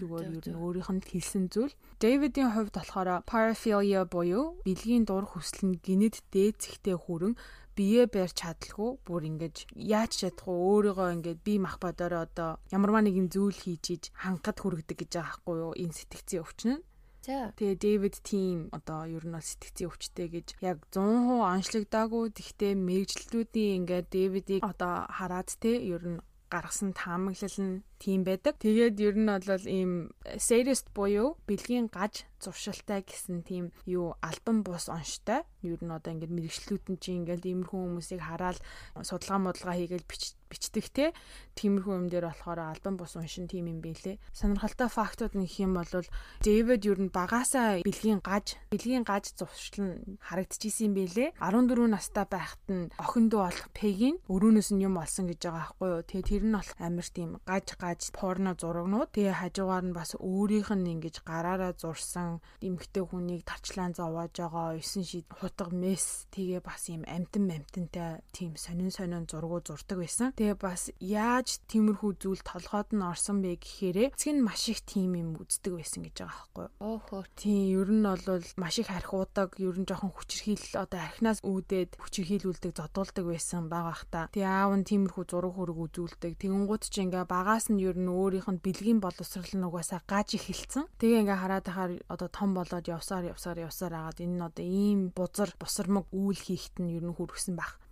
Зүгээр ер нь өөрийнх нь хэлсэн зүйл. Дэвидийн хувьд болохоор paraphilia буюу бэлгийн дур хүсэл нь гинэд дээд зэгтээ хүрэн бие барьж чадлаггүй бүр ингэж яаж чадахгүй өөрийгөө ингээд бие мах бодороо одоо ямарваа нэгэн зүйл хийж иж хангахад хүргэдэг гэж байгаа байхгүй юу энэ сэтгцийн өвчин нь За. Тэгээ Дэвид тим одоо ер нь бол сэтгцийн өвчтэй гэж яг 100% онцлогдоогүй. Тэгтээ мэрэгчлүүдийн ингээд Дэвидийг одоо хараад те ер нь гаргасан таамаглал нь тийм байдаг. Тэгээд ер нь бол ийм sadist буюу бэлгийн гаж зуршилтай гэсэн тийм юу альбом бус онштой. Ер нь одоо ингээд мэрэгчлүүд нь чи ингээд иймэрхүү хүмүүсийг хараад судалгаа модлага хийгээл бичдэг те. Тиймэрхүү юм дээр болохоор альбом бус уншин тийм юм бэлээ. Сонирхолтой фактууд нь их юм бол Дэвид ер нь багасаа бэлгийн гаж бэлгийн гаж зуршил нь харагдчихсэн юм бэлээ. 14 настай байхад нь охин дүү болох Пегийн өрөөнөөс нь юм олсон гэж байгаа байхгүй юу. Тэгээ тэр нь бол амар тийм гаж гаж порно зурагнууд тэгээ хажуугаар нь бас өөрийнх нь ингэж гараараа зурсан эмгтэй хүнийг тарчлаан зовоож байгаа 9 шид хутга мес тэгээ бас юм амтан амтантай тийм сонин сонин зургууд зурдаг байсан. Тэгээ бас яаж тиймэрхүү зүйл толгойд нь орсон бэ гэхээрээ эцэг нь маш их тийм юм үздэг байсан гэж байгаа байхгүй юу? Оохоо. Тийм ер нь бол маш их харихуудаг, ер нь жоохон хүчрхийл одоо архинаас үүдээд хүчрхийлүүлдэг, зодуулдаг байсан байгаа хта. Тэгээ аав нь тиймэрхүү зураг хөрөг үзүүлдэг. Тэгэнгუთ чи ингээ багаас нь ер нь өөрийнх нь бэлгийн боловсрал нь угаасаа гаж ихэлсэн. Тэгээ ингээ хараад ахаар одоо том болоод явсаар явсаар явсаар агаад энэ нь одоо ийм бузар бусармаг үйл хийхэд нь ер нь хүргэсэн баг.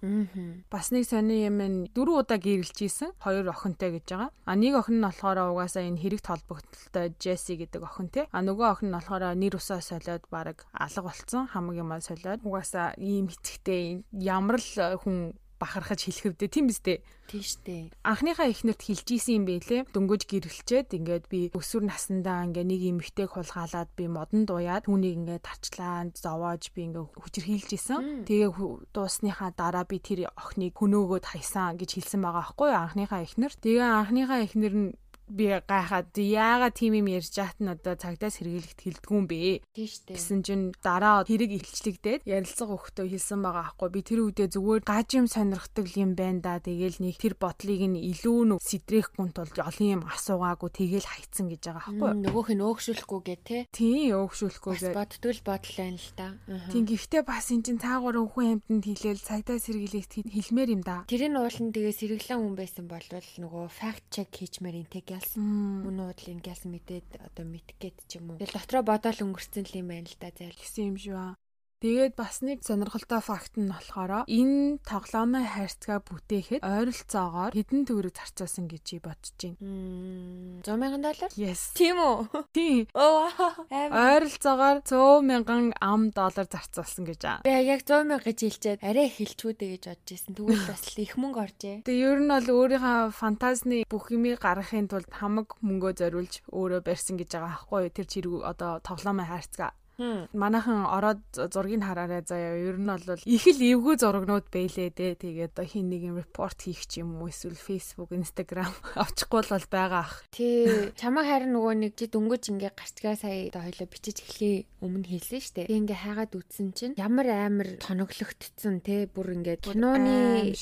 Бас нэг сони юм нь дөрөв удаа гэрэлж ийсэн. Хоёр охинтой гэж байгаа. А нэг охин нь болохоор угаасаа энэ хэрэг толбогдлолтой Джесси гэдэг охин те. А нөгөө охин нь болохоор нэр усаа солиод баг алга болцсон. Хамаг юмаа солиод угаасаа ийм хэцэгтэй ямар л хүн бахархаж хэлэхвдээ тийм биз дээ. Тийм штэ. Анхныхаа эхнэрт хэлж исэн юм бэлээ. Дөнгөж гэрэлчээд ингээд би өсвөр насндаа ингээ нэг эмэгтэйг хулгаалаад би модон дуяад түүнийг ингээ тарчлаа, зовоож би ингээ хүчрхийлж исэн. Тэгээ дуусныхаа дараа би тэр охиныг хөнөөгөөд хайсан гэж хэлсэн байгаа байхгүй юу анхныхаа эхнэр. Тэгээ анхныхаа эхнэр нь би гайхаад яагаад тийм юм ярьж яат нь одоо цагдаас хэрэглэгт хилдэггүй юм бэ? Тийштэй. Гэсэн чинь дараа хэрэг илчлэгдээд ярилцлага өгөхдөө хэлсэн байгаа аахгүй. Би тэр үедээ зүгээр гаж юм сонирхдаг юм байна да. Тэгээл нэг тэр бодлыг нь илүү нөө сэтрэхгүй тулд олон юм асуугаагүй тэгээл хайцсан гэж байгаа аахгүй. Нөгөөх нь өөгшүүлэхгүй гэ тэ. Тийм өөгшүүлэхгүй гэ. Бодтгол бодол байна л да. Тийм гэхдээ бас эн чин таагаар өвхөн хамтанд хэлээл цагдаас хэрэглэгт хэлмээр юм да. Тэрийн уулын тэгээ сэргэлэн хүн байсан бол нөгөө факт чек хийчмээр интег ялсан. Мөн уудлын ялсан мэдээд одоо мэдгээд ч юм уу. Тэгэл дотроо бодоол өнгөрцөн л юм байна л да зайл. Гэсэн юм шүү. Тэгээд бас нэг сонирхолтой факт нь болохоор энэ тоглоомын хайрцгаа бүтээхэд ойролцоогоор хэдэн төгрөг зарцуулсан гэж бодож байна. 100 сая доллар? Yes. Тийм үү? Тийм. Оо ойролцоогоор 100 мянган ам доллар зарцуулсан гэж аа. Би яг 100 мянга гэж хэлчихэд арай хэлчүүдэ гэж бодож байсан. Тэгвэл бас их мөнгө оржээ. Тэгээ ер нь бол өөрийнхөө фантазны бүх юмыг гаргахын тулд хамаг мөнгөө зориулж өөрөө барьсан гэж байгаа байхгүй юу? Тэр чирэг одоо тоглоомын хайрцгаа Манайхан ороод зургийг хараарай заяа. Ер нь бол их л эвгүй зурагнууд бэлээ дээ. Тэгээд хин нэг юм репорт хийх ч юм уу эсвэл Facebook, Instagram [LAUGHS] авчихгүй бол байгаа ах. Тий. Чамаа харин нөгөө нэг чи дөнгөж ингээ гарцгаа сая одоо хоёлоо бичиж эхлэе өмнө хэлсэн штэ. Би ингээ хайгаад үтсэн чинь ямар амар тоноглогдсон те бүр ингээ киноны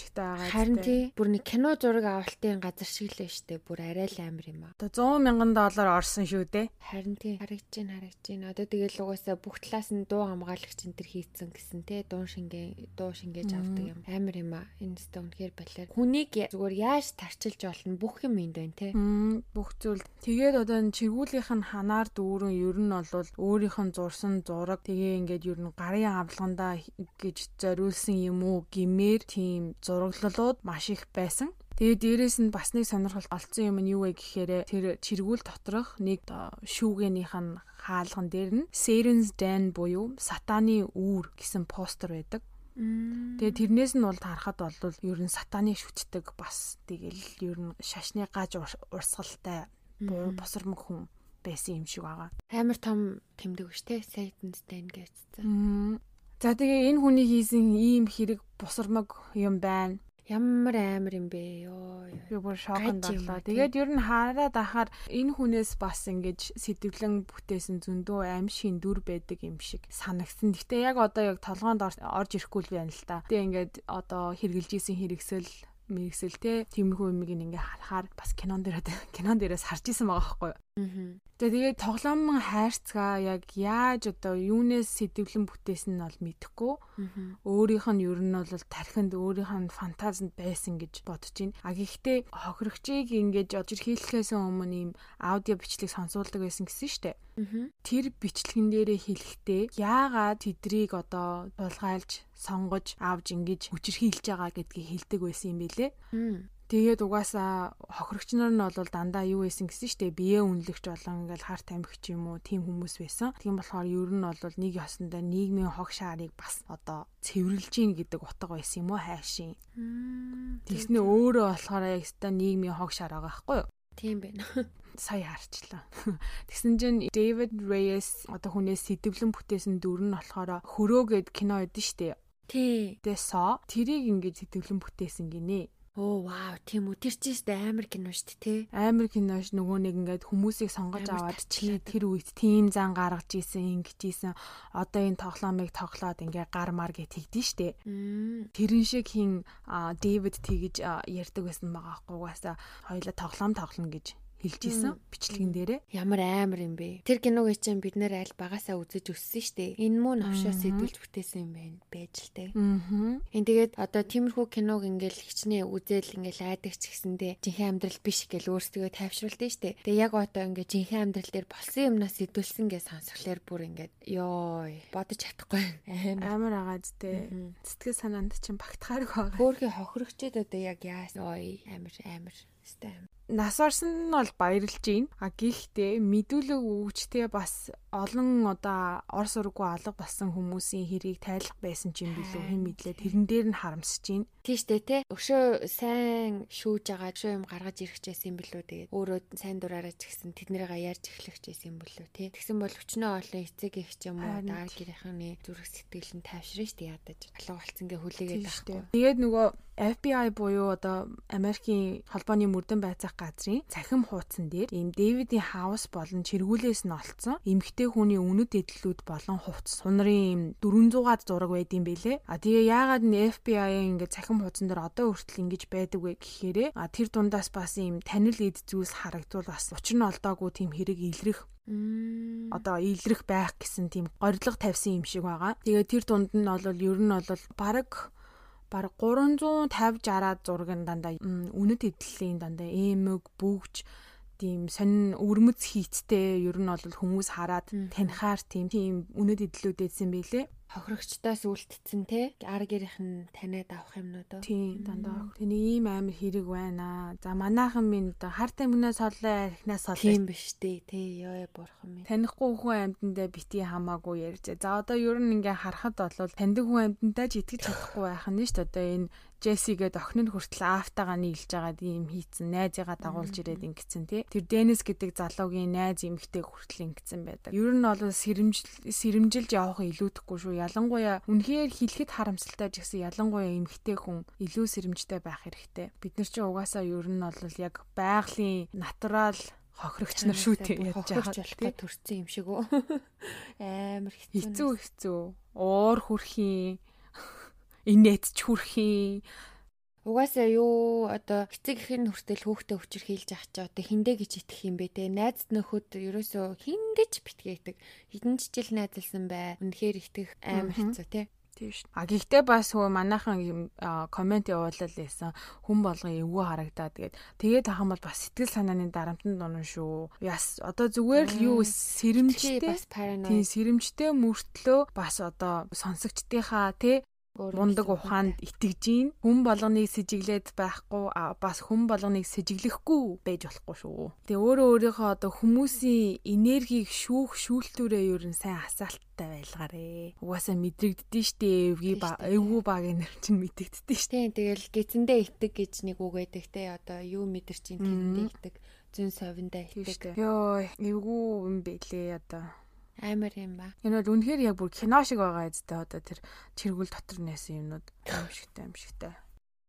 харин тий бүр нэг кино зураг авалтын газар шиг л штэ. Бүр арай л амар юм аа. Одоо 100 мянган доллар орсон шүү дээ. Харин тий харагдаж байна харагдаж байна. Одоо тэгэл угаасаа угаасаа бүх талаас нь дуу хамгаалагч энэ төр хийцэн гэсэн те дуу шингээ дуу шингээж авдаг юм. Амар юм а энэ өстө үнэхээр балер хүнийг зүгээр яаж тарчилж болно бүх юм энд байна те. Бүх зүйл. Тэгээд одоо энэ чиргүүлийнх нь ханаар дүүрэн ер нь бол өөрийнх нь зурсан зураг тэгээ ингээд ер нь гарын авлагандаа гэж зориулсан юм уу гимээр тийм зураглалууд маш их байсан Тэгээ дээрэс нь бас нэг сонирхол олцсон юм нь юу вэ гэхээр тэр чиргүүл доторх нэг шүүгэнийх нь хаалган дээр нь Satan's Den буюу сатаны үүр гэсэн постэр байдаг. Тэгээ тэрнээс нь бол харахад бол ер нь сатаны шүтдэг бас тэгэл ер нь шашны гаж урсгалтай босромог хүн байсан юм шиг байгаа. Амар том тэмдэг биш те Satan's Den гэсэн. За тэгээ энэ хүний хийсэн ийм хэрэг босромог юм байна. Ямар амар юм бэ ёо. Би бүр шоконд орлоо. Тэгээд ер нь хараад ахаар энэ хүнээс бас ингэж сэтгэлэн бүтээсэн зөндөө аим шин дүр байдаг юм шиг санагдсан. Гэтэ яг одоо яг толгоонд орж ирэхгүй л байна л та. Тэгээ ингээд одоо хэрглэж исэн хэрэгсэл мэрэгсэл те тиймэрхүү юмыг ингээ харахаар бас кинон дээр кинон дээрээс харж исэн байгаа байхгүй. Тэгээ тэгээд тоглоомын хайрцгаа яг яаж одоо юунаас сэтгэвлэн бүтээсэн нь бол мэдэхгүй. Өөрийнх нь ер нь бол тархинд өөрийнх нь фантазинд байсан гэж бодож байна. А гэхдээ хохирогчийг ингэж ожирхийлэхээс өмнө ийм аудио бичлэг сонсуулдаг байсан гэсэн штэ. Тэр бичлэгэн дээрээ хэлэхдээ яагаад тэдрийг одоо тулгайлж сонгож авж ингэж хүчрхийлж байгаа гэдгийг хэлдэг байсан юм бэлээ. Тэгээд угаасаа хохирогч нар нь бол дандаа юу байсан гэсэн штэ бие үнэлэгч болон ингээл харт амигч юм уу тийм хүмүүс байсан. Тийм болохоор ер нь бол нэг ёсондоо нийгмийн хог шаарыг бас одоо цэвэрлж гин гэдэг утга байсан юм уу хайшин. Тэгснэ өөрөө болохоор яг өстой нийгмийн хог шаар байгаа байхгүй юу? Тийм байна. [LAUGHS] сая харчлаа. [LAUGHS] Тэгсэн чинь David Reyes одоо хүнээс сэтгэлэн бүтээсэн дүр нь болохоор хөрөө гэд кино шүү дээ. Тий. Тэгээ со тэрийг ингээд сэтгэлэн бүтээсэн гинэ. Оо вау, тийм үү. Тэр чинь сте амар кино дээ, тий. Амар кинош нөгөө нэг ингээд хүмүүсийг сонгож аваад чи тэр үед тим зан гаргаж исэн, ингэж исэн. Одоо энэ тоглоомыг тоглоод ингээд гар мар гэж тэгдэж штэ. Тэрэн шиг хин Дэвид тэгж ярьдаг байсан байгаа байхгүй угаасаа хоёлаа тоглоом тоглоно гэж хэлж исэн бичлэгэн дээрээ. Ямар амар юм бэ? Тэр киног чинь бид нэр аль багасаа үзэж өссөн штэ. Энэ муу навшаа сэтгүүлж бүтээсэн юм байна байж л те. Аа. Энэ тэгээд одоо тиймэрхүү киног ингээл хичнээн үзэл ингээл айдаг ч гэсэндээ жинхэнэ амьдрал биш гэл өөрсдөө тайвшруулдаг штэ. Тэгээ яг одоо ингээ жинхэнэ амьдрал дээр болсон юмнаас сэтгүүлсэн гэж сонсхолоор бүр ингээд ёо бодож чадахгүй амар агаад те. Сэтгэл санаанд чинь багтахаарг байгаа. Хөөхий хохирогчд одоо яг яасан ой амар амар Стам. Нас орсон нь бол баярлж байна. А гэхдээ мэдүүлэг өгчтэй бас олон одоо ор сургуу алга болсон хүмүүсийн хэрийг тайлах байсан ч юм билүү хэн мэдлээ тэрэн дээр нь харамсаж байна. Тийштэй те. Өшөө сайн шүүж байгаа өшөө юм гаргаж ирэхчээс юм билүү тэгээд өөрөө сайн дураараа ч гэсэн тэднэрийг ярьж эхлэхчээс юм билүү те. Тэгсэн бол өчнөө олон эцэг их ч юм уу дараа гэрийнхний зүрх сэтгэл нь тайвширна штэ ядаж. Алга болцсонгээ хүлээгээд байхгүй. Тэгээд нөгөө FBI буюу одоо Америкийн холбооны мөрдөн байцаах газрын цахим хуудсан дээр ийм Дэвидийн хаус болон чиргүүлээс нь олцсон эмгтэй хүний үнэт эдлүүд болон хувцс сунрын 400-аад зураг байдсан бэлээ. А тэгээ яагаад н FBI ингээд цахим хуудсан дээр одоо хүртэл ингэж байдаг вэ гэхээр а тэр дундаас бас ийм танил эд зүйлс харагдвал бас учир нь олдоогүй тийм хэрэг илрэх одоо илрэх байх гэсэн тийм горилго тавьсан юм шиг байгаа. Тэгээ тэр дунд нь бол ер нь бол баг баг 350 60-аад зургийн дандаа үнэт эдлийн дандаа эмэг бүгж тийм сонин өвөрмөц хийцтэй ер нь бол хүмүүс хараад танихаар тийм тийм үнэт эдлүүд эдсэн байлээ хохирогчдоос үлдсэн те. Ар гэрийнх нь таниад авах юмнууд уу тийм дандаа тэний ийм амар хэрэг байна. За манайхан минь оо харт амнаас соллоо архинаас соллоо. Тийм биш тий тий ёо бурхан минь. Танихгүй хүн амьтандаа бити хамаагүй ярьж. За одоо ер нь ингээ харахад бол таньдаг хүн амьтандаа ч итгэж чадахгүй байх нь шүү дээ. Одоо энэ Джесси гээд охин нь хүртэл аавтайгаа нийлж байгаа юм хийцэн найзыгаа дагуулж ирээд ингэсэн тий. Тэр Денис гэдэг залуугийн найз эмэгтэй хүртэл ингэсэн байдаг. Ер нь бол сэрэмжил сэрэмжилж явах илүүдэхгүй шүү. Ялангуяа үнэхээр хэлэхэд харамсалтай ч гэсэн ялангуяа эмэгтэй хүн илүү сэрэмжтэй байх хэрэгтэй. Бид нар чинь угаасаа ер нь бол яг байгалийн натурал хохирогч нар шүү дээ яаж болохгүй төрсэн юм шиг үү [LAUGHS] амар хэцүү хэцүү хэцүү уур хүрхийн инээдч хүрхийн Угаасаа юу одоо эцэг ихэн хүртэл хүүхдээ хүчээр хийлж авах чи одоо хиндэ гэж итгэх юм бэ те? Найз нөхөд ерөөсөө хиндэж битгээдэг. Хэдэн ч жил найзалсан бай үнэхээр итгэх амар хэцүү те? Тийм шүү. А гэхдээ бас хөө манайхан комент явуулал байсан хүн болгон эвгүй харагдаад тэгээд тэгээд тахам бол бас сэтгэл санааны дарамтанд унаа шүү. Яс одоо зүгээр л юу сэрэмжтэй? Тийм сэрэмжтэй мөртлөө бас одоо сонсогчдынхаа тий мундаг ухаанд итгэж гин хүн болгоныг сэжиглээд байхгүй бас хүн болгоныг сэжиглэхгүй байж болохгүй шүү. Тэгээ өөрөө өөрийнхөө одоо хүмүүсийн энергийг шүүх шүүлтүүрээ ер нь сайн асаалттай байлгаарэ. Угаасаа мэдрэгддэж штэ эвгүй эвгүй баг энер чинь мэдэгддэж штэ. Тэгэл гизэндээ итэг гэж нэг үг байдаг те одоо юу мэдэрч ин тэрэндээ итэг зүүн совиндаа итэг. Йоо эвгүй юм бэлээ одоо Амар юм ба. Энэ бол үнэхээр яг бүр кино шиг байгаа эзтэй одоо тэр чиргүүл дотор нээсэн юмнууд аимшигтай аимшигтай.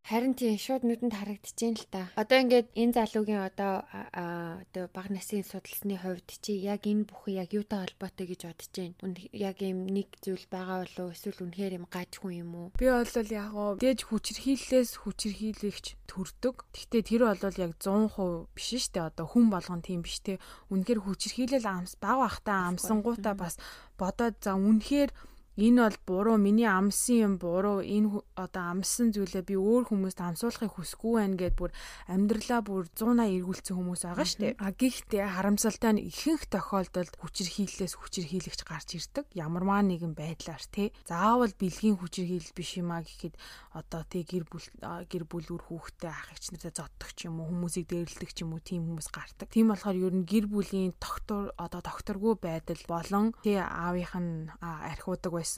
Харин тийм шууд нүдэнд харагдчихээн л та. Одоо ингээд энэ залуугийн одоо одоо баг насны судалсны хувьд чи яг энэ бүхэн яг юутай холбоотой гэж бодож байна. Яг юм нэг зүйл байгаа болов эсвэл үнэхээр юм гаж хүн юм уу? Би бол яг гоо дээж хүчирхийллээс хүчирхийлэгч төрдөг. Гэхдээ тэр бол яг 100% биш дээ. Одоо хүн болгон тийм биш те. Үнэхээр хүчирхийлэл амс баг бахтаа амсангуудаа бас бодоод за үнэхээр энэ бол буруу миний амсан юм буруу энэ одоо амсан зүйлээ би өөр хүмүүст амсуулахыг хүсэхгүй байна гэд бүр амьдралаа бүр 180 эргүүлсэн хүмүүс байгаа шүү дээ. А гэхдээ харамсалтай нь ихэнх тохиолдолд хүчирхийллээс хүчирхийлэгч гарч ирдэг. Ямарваа нэгэн байдлаар тий. Заавал бэлгийн хүчирхийлэл биш юм а гэхэд одоо тий гэр бүл гэр бүлүүр хүүхдээ ах эгч нартай зоддог ч юм уу хүмүүсийг дээрлдэг ч юм уу тийм хүмүүс гардаг. Тийм болохоор ер нь гэр бүлийн доктор одоо докторгүй байдал болон тий аавынх нь архиудаг байсан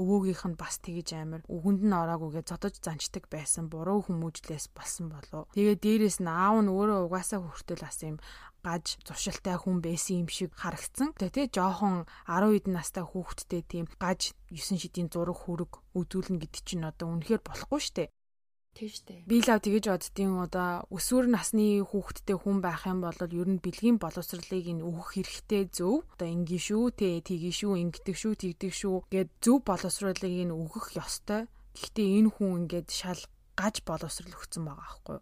өвөөгийнх нь бас тэгж амар өгөнд нь ороагүйгээ зодож занчдаг байсан буруу хүмүүжлээс болсон болов. Тэгээ дээрэс нь аав нь өөрөө угаасаа хүртэл бас юм гаж зуршилтай хүн байсан юм шиг харагдсан. Тэгээ тий жоохон 10 хэдэн настай хүүхэдтэй тийм гаж 9 шидийн зураг хүрэг үзүүлнэ гэдэг чинь одоо үнэхээр болохгүй штэ. Тийм штэ. Би л ав тэгэж боддtiin одоо өсвөр насны хүүхэдтэй хүн байх юм бол ер нь бэлгийн боловсролыг ин өгөх хэрэгтэй зөв. Одоо ингийн шүү, тэ тгий шүү, ингэдэг шүү, тэгдэг шүү гэд зөв боловсролыг ин өгөх ёстой. Гэхдээ энэ хүн ингээд шал гаж боловсрол өгсөн байгаа аахгүй.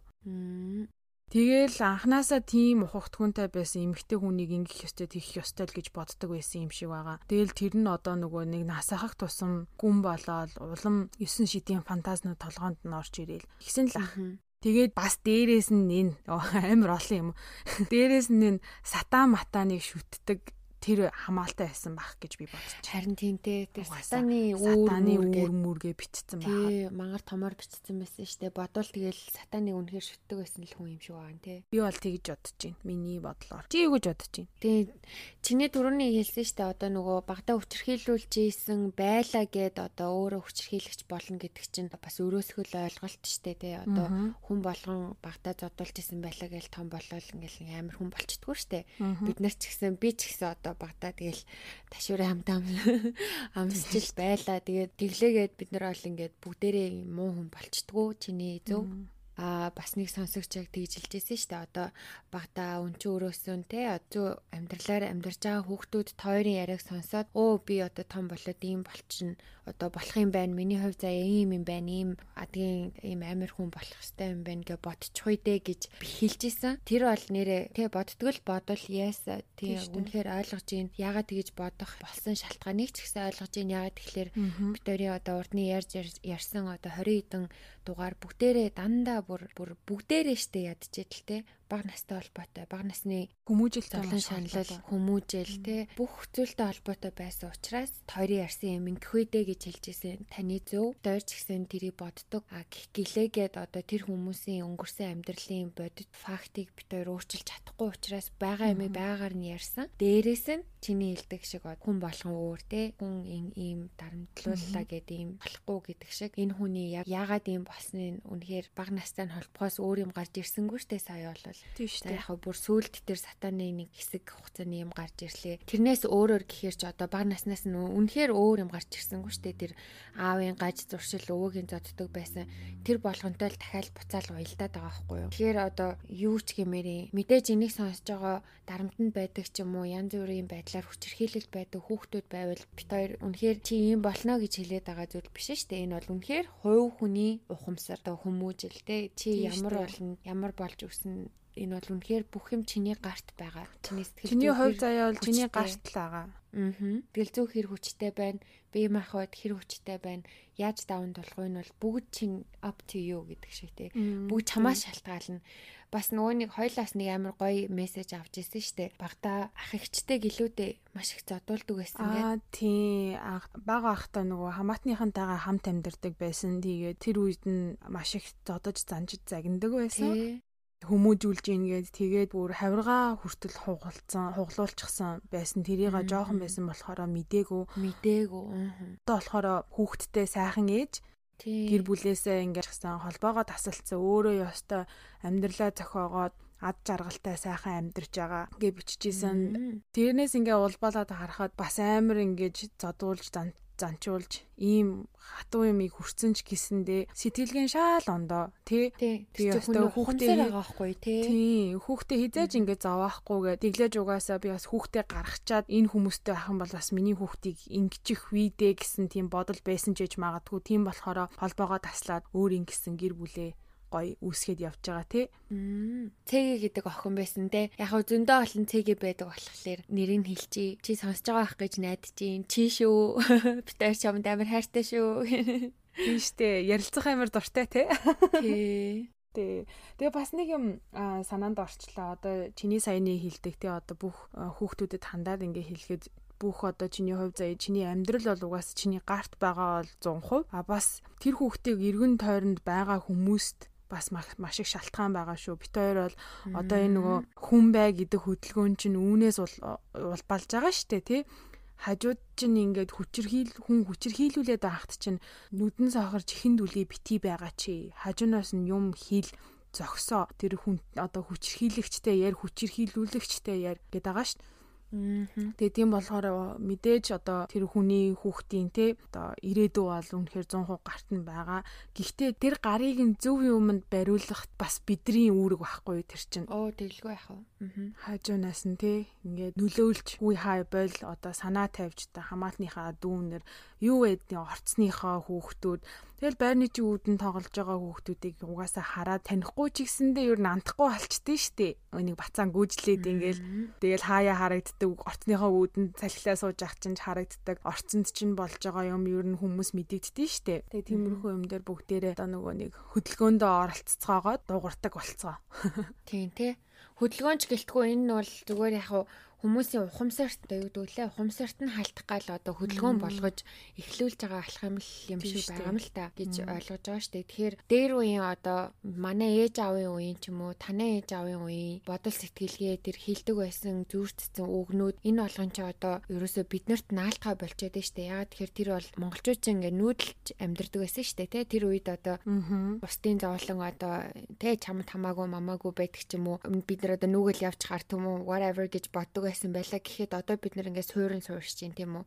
Тэгэл анханасаа тийм ухагтхуунтай байсан эмэгтэй хүнийг ингэх ёстой тэгэх ёстой л гэж боддог байсан юм шиг байгаа. Тэгэл тэр нь одоо нөгөө нэг насахах тусам гүн болоод улам 9 шидийн фантазнууд толгоонд нь орж ирээл. Тэгсэн л ах. Тэгээд бас дээрээс нь энэ амар олон юм. [LAUGHS] Дээрээс нь энэ сатан матаныг шүтдэг тэр хамаалтай байсан байх гэж би бодчих. Харин тиймтэй тэр сатаны үүр мүргээ битцсэн байна. Тий, мангар томоор битцсэн байсан дээ. Бодвол тэгэл сатаны үнэхээр шүтдэг байсан л хүн юм шиг байна тий. Би бол тэгж бодож байна. Миний бодлоор. Чи юу гэж бодож байна? Тий, чиний дөрөвний хэлсэн дээ. Одоо нөгөө багтаа хүчрхийлүүлж ийсэн байлаа гэд одоо өөрөө хүчрхийлэгч болно гэдэг чинь бас өрөөсгөл ойлголт дээ тий. Одоо хүн болгон багтаа зодуулж исэн байлаа гэж том болол ингээл амар хүн болчтгүй шүү дээ. Бид нар ч гэсэн би ч гэсэн одоо багтаа. Тэгэл ташуурын хамтаа амсчил байла. Тэгээд тэглээгээд бид нар бол ингээд бүгдээрээ муу хүн болчдгоо чиний зөв. А бас нэг сонсогч яг тэгж хэлжсэн шүү дээ. Одоо багада өн чи өрөөсөн те одоо амьдралаар амьдарч байгаа хүүхдүүд тойрын яриаг сонсоод өө би одоо том болоод ийм болчихно одоо болох юм байна. Миний хувь заа ийм юм байна. Ийм адгийн ийм амир хүн болох хэвээр юм байна гэж бодчихгүй дээ гэж би хэлжсэн. Тэр бол нэрэ тэ боддгол бодвол яас тий үнэхээр ойлгож гин ягаад тэгэж бодох болсон шалтгааныг ч гэсэн ойлгож гин ягаад тэгэхээр битүүрийн одоо урдны ярьж ярьсан одоо 20 хэдэн дугаар бүгдээрээ дандаа бүр бүр бүгдээрээ штэ ядчихэл те баг настай холбоотой баг насны хүмүүжил тоглон шаналл хүмүүжил те. Бүх зүйлтэй холбоотой байсан учраас тойрын ярьсан юм ингэх үедээ гэж хэлжсэн таны зөв дойрч гисэн тэрийг боддог. А гэлээгээд одоо тэр хүмүүсийн өнгөрсөн амьдралын бодит фактыг бид хоёр өөрчилж чадахгүй учраас байгаа юм байгаар нь ярьсан. Дээрээс нь чиний хэлдэг шиг хүн болгон өөр те. Хүн ийм дарамтлууллаа гэдэг ийм болохгүй гэдэг шиг. Энэ хүний яагаад ийм болсныг үнэхээр баг настай нь холбохоос өөр юм гарч ирсэнгүй штэ сая бол Тийм шүү дээ. Яг бүр сүулт тэр сатаны нэг хэсэг хугацааны юм гарч ирлээ. Тэрнээс өөрөөр гэхээр ч одоо баг наснаас нь үнэхээр өөр юм гарч ирсэнгүй шүү дээ. Тэр аавын гаж зуршил өвөгийн зоддог байсан. Тэр болгонтой л дахиад буцаал уялдаад байгаа байхгүй юу. Тэгэхээр одоо юу ч гэмээрээ мэдээж энийг сонсож байгаа дарамтнд байдаг ч юм уу янз бүрийн байдлаар хүчирхийлэлт байдаг хүүхдүүд байвал бит хоёр үнэхээр чи юм болно гэж хэлээд байгаа зүйл биш дээ. Энэ бол үнэхээр хувь хүний ухамсар одоо хүмүүжил те чи ямар болно ямар болж өснө энэ бол үнэхээр бүх юм чиний гарт байгаа. Чиний сэтгэл Чиний хувь заяа бол чиний гарт л байгаа. Аа. Тэгэл зүү хэр хүчтэй байна. Бие махбод хэр хүчтэй байна. Яаж даван тулах вэ нь бол бүгд чин up to you гэдэг шиг тий. Бүгд чамаас шалтгаална. Бас нөгөө нэг хоёлаас нэг амар гоё мессеж авч ирсэн штэ. Багта ах ихчтэй гэлүүдээ маш их зодуулдаг байсан гэдэг. Аа тий. Бага ахта нөгөө хамаатныхантайгаа хамт амьдардаг байсан. Тэгээ тэр үед нь маш их зодож занжид загнадаг байсан хүмүүжүүлж ингээд тэгээд бүр хавиргаа хүртэл хугалцсан хуглуулчихсан байсан. Тэрийг жоохон байсан болохоор мдээгүй мдээгүй одоо болохоор хүүхдтэй сайхан ээж гэр бүлээсээ ингээд гисэн холбоогоо тасалцсан. Өөрөө ёстой амьдралаа зохиогоод ад жаргалтай сайхан амьдарч байгаа гэж биччихсэн. Тэрнээс ингээ улбалаад харахад бас амар ингэж зодуулж занчуулж ийм хатуу юмыг хүрсэн ч гэсэндээ сэтгэлгэн шаал ондоо тий? Тий. Хүүхдээ байгаа байхгүй тий? Хүүхдээ хизээж ингэ зовоохгүйгээ тэглэж угаасаа би бас хүүхдээ гаргачаад энэ хүмүүстэй ахын бол бас миний хүүхдийг ингэчих вийдэ гэсэн тийм бодол байсан ч гэж магадгүй. Тийм болохоор холбоогоо таслаад өөр ингэсэн гэр бүлээ гоё үүсгээд явж байгаа тий. Цэгэ гэдэг охин байсан те. Яг хөө зөндөө олон цэгэ байдаг болохоор нэрийг хэлчихье. Чи сонсож байгаа байх гэж найдаж чинь. Чи шүү. [LAUGHS] Битэр чамд амар хайртай шүү. [LAUGHS] Тийм штэ. Ярилцах амар дуртай те. Тий. [LAUGHS] Тий. Тэгээ бас нэг юм санаанд орчлоо. Одоо чиний саяны хэлдэг те одоо бүх хүүхдүүдэд хандаад ингээ хэлэхэд бүх одоо чиний хувь заяа чиний амьдрал бол угаас чиний гарт байгаа бол 100%. А бас тэр хүүхдийг эргэн тойронд байгаа хүмүүст бас маш их шалтгаан байгаа шүү. Бит хоёр бол одоо энэ нөгөө хүн бай гэдэг хөдөлгөөн чинь үүнээс улбалж байгаа штэ тий. Хажууд чинь ингээд хүчирхийл хүн хүчирхийлүүлээд байхад чинь нүдэн сохорч ихэнд үлээ бити байгаа чи. Хажуунаас нь юм хил зогсоо тэр хүн одоо хүчирхийлэгчтэй яар хүчирхийлүүлэгчтэй яар гэдэг байгаа штэ Тэгээ тийм болохоор мэдээж одоо тэр хүний хүүхдийн те одоо ирээдүй бол үнэхээр 100% гарт нь байгаа. Гэхдээ тэр гарыг нь зөв юмд бариулах бас бидний үүрэг байхгүй тэр чинь. Оо тэглгүй яах вэ? Хажуунаас нь те ингээд нөлөөлж үе хай бол одоо санаа тавьж та хамаатныхаа дүүнэр юу гэдэг орцныхоо хүүхдүүд Тэгэл байрны чи үүдэн тоглож байгаа хүүхдүүдийг угаасаа хараад танихгүй ч гэсэндээ ер нь андахгүй болчихдээ штэ. Өнийг бацаан гүйжлээд ингээл тэгэл хаяа харагддаг орцныхоо үүдэн цалхилаа сууж ах чинь харагддаг. Орцонд чинь болж байгаа юм ер нь хүмүүс мэдэгддээ штэ. Тэгээ тиймэрхүү юм дээр бүгдээрээ одоо нөгөө нэг хөдөлгөөндөө оролцоцоогоод дуугардаг болцоо. Тийм тий. Хөдөлгөөнч гэлтгүй. Энэ нь бол зүгээр яг хүмүүсийн ухамсарт юу лээ ухамсарт нь халтах гал одоо хөдөлгөөн болгож эхлүүлж байгаа алах юм л юм шиг байгаа юм л та гэж ойлгож байгаа шүү дээ. Тэгэхээр дээр үеийн одоо манай ээж аавын үеийн ч юм уу танай ээж аавын үеийн бодол сэтгэлгээ тэр хилдэг байсан зүүрцсэн үгнүүд энэ болгон ч одоо ерөөсөө биднэрт наалтгаа болчиход шүү дээ. Ягаад тэгэхээр тэр бол монголчууд ч ингээ нүүдэлж амьдардаг байсан шүү дээ. Тэр үед одоо бусдын зовлон одоо тэ чамд хамаагүй мамаагүй байдаг ч юм уу бид нар одоо нүгэл явж гар түм үү whatever гэж боддог байсан байлаа гэхэд одоо бид нэр ингээд суурин суурч чинь тийм үү.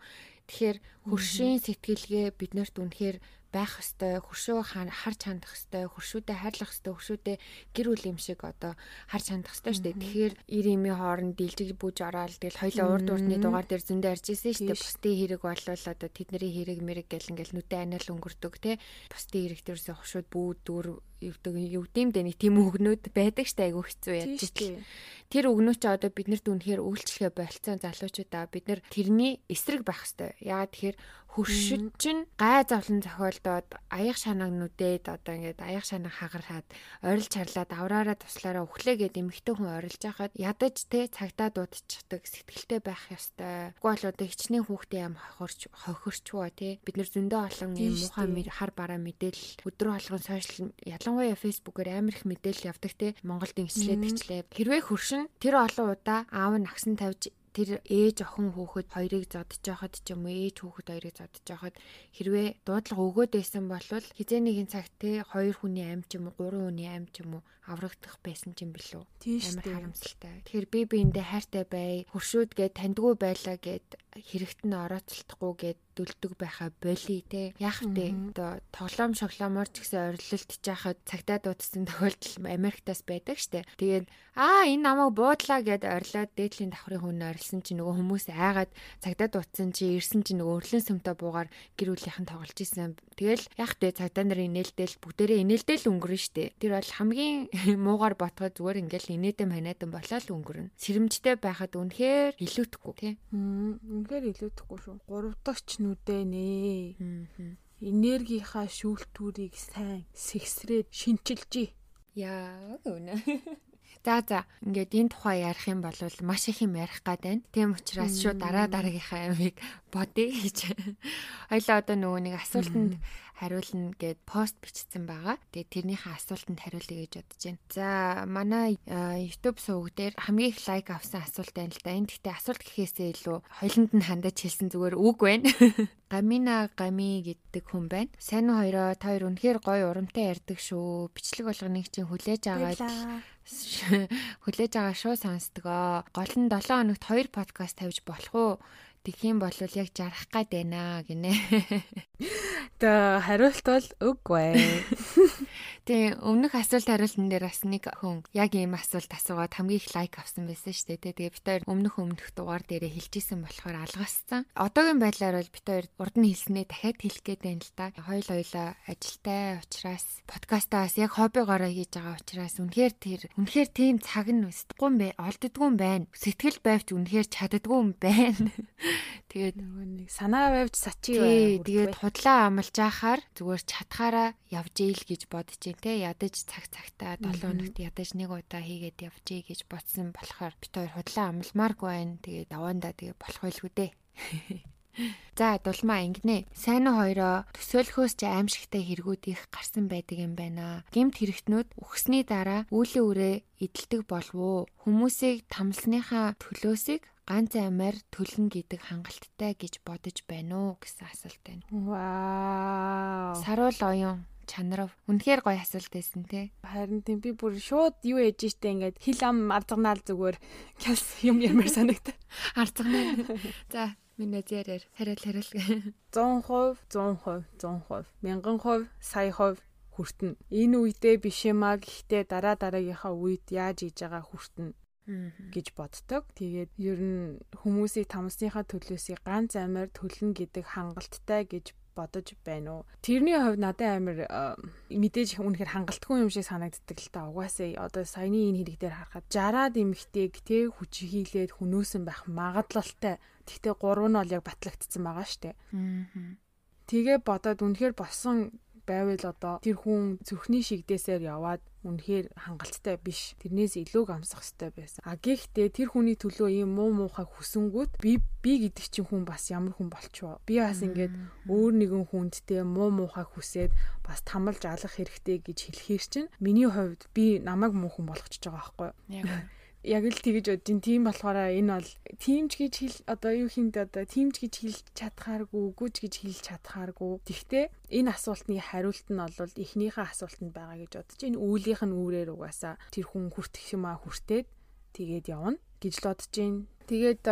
Тэгэхээр хөршийн сэтгэлгээ биднэрт үнэхээр байх хэвээр хөршөө харж хандах хэвээр хөршүүдэд хайрлах хэвээр хөршүүдэд гэр бүл юм шиг одоо харж хандах хэвээр шүү дээ. Тэгэхээр ир имийн хооронд дийлжиг бүүж ороод тэгэл хоёлаа урд урдны дугаар дээр зөндөө арж исэн шүү дээ. Бусдын хэрэг болвол одоо тэдний хэрэг мэрэг гэл ингээл нүдэ анаал өнгөрдөг те. Бусдын хэрэг дээрээс хошууд бүү дүр юудаг юудимдээ нэг тийм өгнүүд байдаг штэ айгу хэцүү яаж ичл. Тэр өгнөө чи одоо биднэрт үнэхээр үйлчлэгээ болцсон залуучуудаа бид нар тэрний эсрэг байх хэвээр. Яагаад тэгэхээр хөршид чинь гай завлан зохиолдоод аяг шанаг нүдээд одоо ингээд аяг шанаг хагараад орилж харлаад авраараа туслаараа өглөө гэд эмхтэн хүн орилж яхад ядаж те цагтаа дуудчихдаг сэтгэлтэй байх ёстой. Тэгвэл одоо хичнээн хүүхдээ ам хохирч хохирчвоо те. Бид нар зөндөө олон юм муухай хар бараа мэдээлэл өдрөө алган сошиал ялангуяа фэйсбүүкээр амар их мэдээлэл явдаг те. Монголд ингэслээ тэгчлээ. Хэрвээ хөршин тэр олон удаа аав нь агсан тавьж тэр ээж охин хүүхэд хоёрыг зодож байхад ч юм уу ээж хүүхэд хоёрыг зодож байхад хэрвээ дуудлага өгөөд байсан бол хизээ нэгэн цагт те хоёр хүний амь ч юм уу гурван хүний амь ч юм уу аврагдах байсан юм билүү. Амар харамсалтай. Тэгэхээр би биэндээ хайртай бай, хуршууд гээд тандгүй байлаа гээд хэрэгт нь орооцолдохгүй гээд дүлдэг байхаа боли те. Яах вэ? Одоо тоглоом шоглоомор ч гэсэн орилолт жахад цагтаа дуудсан тохиолдол Америктаас байдаг штэ. Тэгээд аа энэ намайг буудлаа гэд орилоод дээдлийн давхрын хүн орилсан чи нөгөө хүмүүс айгаад цагтаа дуудсан чи ирсэн чи нөгөө өрлөн сүмтэй буугаар гэр бүлийнхэн тоглож исэн. Тэгэл яах вэ? Цагтаа нарын инээлдэл бүгдээрээ инээлдэл өнгөрнө штэ. Тэр бол хамгийн [LAUGHS] муугар ботгоод зүгээр ингээл инээдэн ханиадан болоод өнгөрнө. Сэрэмжтэй байхад үнэхээр илүүтэхгүй тий. Үнэхээр илүүтэхгүй шүү. Гурав дахь нүдэ нэ. Энергийнхаа шүүлтүүрийг сайн сэгсрээд шинчилжээ. Яа үнэ. [LAUGHS] За за ингээд энэ тухай ярих юм бол маш их юм ярих гад байна. Тийм учраас шууд дараа дараагийнхаа ямиг бодъё гэж. [LAUGHS] Хоёлаа одоо нөгөө нэг асуултанд хариулна гэд пост бичсэн байгаа. Тэгээ тэрнийхээ асуултанд хариулъя гэж бодож байна. За манай YouTube суваг дээр хамгийн их лайк авсан асуулт байна л да. Энд гэхдээ асуулт гэхээсээ илүү хоёланд нь хандаж хэлсэн зүгээр үг байна. [LAUGHS] Гамина гами гэдэг хүн байна. Сайн уу хоёроо та хоёр үнэхээр гоё урамтай ярьдаг шүү. Бичлэг болгоныг чинь хүлээж аваад [LAUGHS] хүлээж байгаа шүү сонсдгоо. Гол нь 7 хоногт 2 подкаст тавьж болох уу? Тэгхийн бол яг жарах гад байна гинэ. Тэ хариулт бол үгүй. [LAUGHS] Тийм өмнөх асуулт хариултан дээр бас нэг хүн яг ийм асуулт асуугаад хамгийн их лайк авсан байсан шүү дээ. Тэгээ бид хоёр өмнөх өмнөх дугаар дээрээ хэлжсэн болохоор алгассан. Одоогийн байдлаар бол бид хоёр урд нь хэлснээ дахиад хэлэх гээд байна л да. Хоёул хоёлаа ажилтай учраас подкастаа бас яг хоббигоороо хийж байгаа учраас үнэхээр тэр үнэхээр тийм цаг нь өсдөггүй юм бэ? Олддгүй юм байна. Сэтгэл байвч үнэхээр чаддгүй юм байна. [LAUGHS] Тэгээд нөгөө нэг санаа байвч сачи бай. Тэгээд худлаа амлаж ахаар зүгээр чадхаараа явж ийл гэж бодож байна те ядаж цаг цагтаа 7 өнөخت ядаж нэг удаа хийгээд явжээ гэж бодсон болохоор бид хоёр худлаа амлмааргүй байна. Тэгээд аваандаа тэгээ болох байлгүй дээ. [LAUGHS] За дулмаа ингэнэ. Сайн уу хоёроо төсөөлөхөөс ч аимшигтай хэрэгүүд их гарсан байдаг юм байна. Гэмт хэрэгтнүүд өгсний дараа үүлэн үрээ эдэлдэг болов уу? Хүмүүсийг тамлсныхаа төлөөсийг ганц амаар төлнө гэдэг хангалттай гэж бодож байна уу гэсэн асуулт байна. Вау. Саруул оюун чанарав. Үнэхээр гоё асуулт байсан те. Харин тийм би бүр шууд юу ээж штэ ингээд хил ам арзганаал зүгээр кяс юм ямар санагд. Арзганаа. За миний зэрэг хариул хариул. 100%, 100%, 100%, 1000%, сая% хүртэн. Энэ үедээ биш юм а гэхдээ дараа дараагийнхаа үед яаж хийж байгаа хүртэн гэж боддог. Тэгээд ер нь хүмүүсийг тамсныхаа төлөөсөө ганц амаар төлнө гэдэг хангалттай гэж бодож байна уу. Тэрний хувьд надад амар мэдээж үнэхээр хангалтгүй юм шиг санагддаг л та. Угаасаа одоо саяны энэ хэрэг дээр харахад 60-аад эмэгтэйг тэ хүч хийлээд хүнөөсөн байх магадлалтай. Тэгтээ 3 нь бол яг батлагдсан байгаа штэ. Тэгээ бодоод үнэхээр босон байвал одоо тэр хүн зүрхний шигдээсээр яваад үнэхээр хангалттай биш. Тэрнээс илүү амсах хэрэгтэй байсан. А гэхдээ тэр хүний төлөө ийм муу муухай хүсэнгүүт би би гэдэг чинь хүн бас ямар хүн болчихоо. Би бас ингээд өөр нэгэн хүндтэй муу муухай хүсээд бас тамалж алах хэрэгтэй гэж хэлэхээр чинь миний хувьд би намайг муу хүн болгочихж байгаа байхгүй юу? Яг яг л тэгэж бодин тийм болохоор энэ бол тиймч гэж хэл одоо юу хийнд одоо тиймч гэж хэлж чадхааргүй үгүйч гэж хэлж чадхааргүй тэгтээ энэ асуултны хариулт нь бол эхнийхээ асуултанд байгаа гэж бодож энэ үүлийнх нь үүрээр угаасаа тэр хүн хүртэх юм а хүртээд тэгээд явна гэж л бодож байна. Тэгээд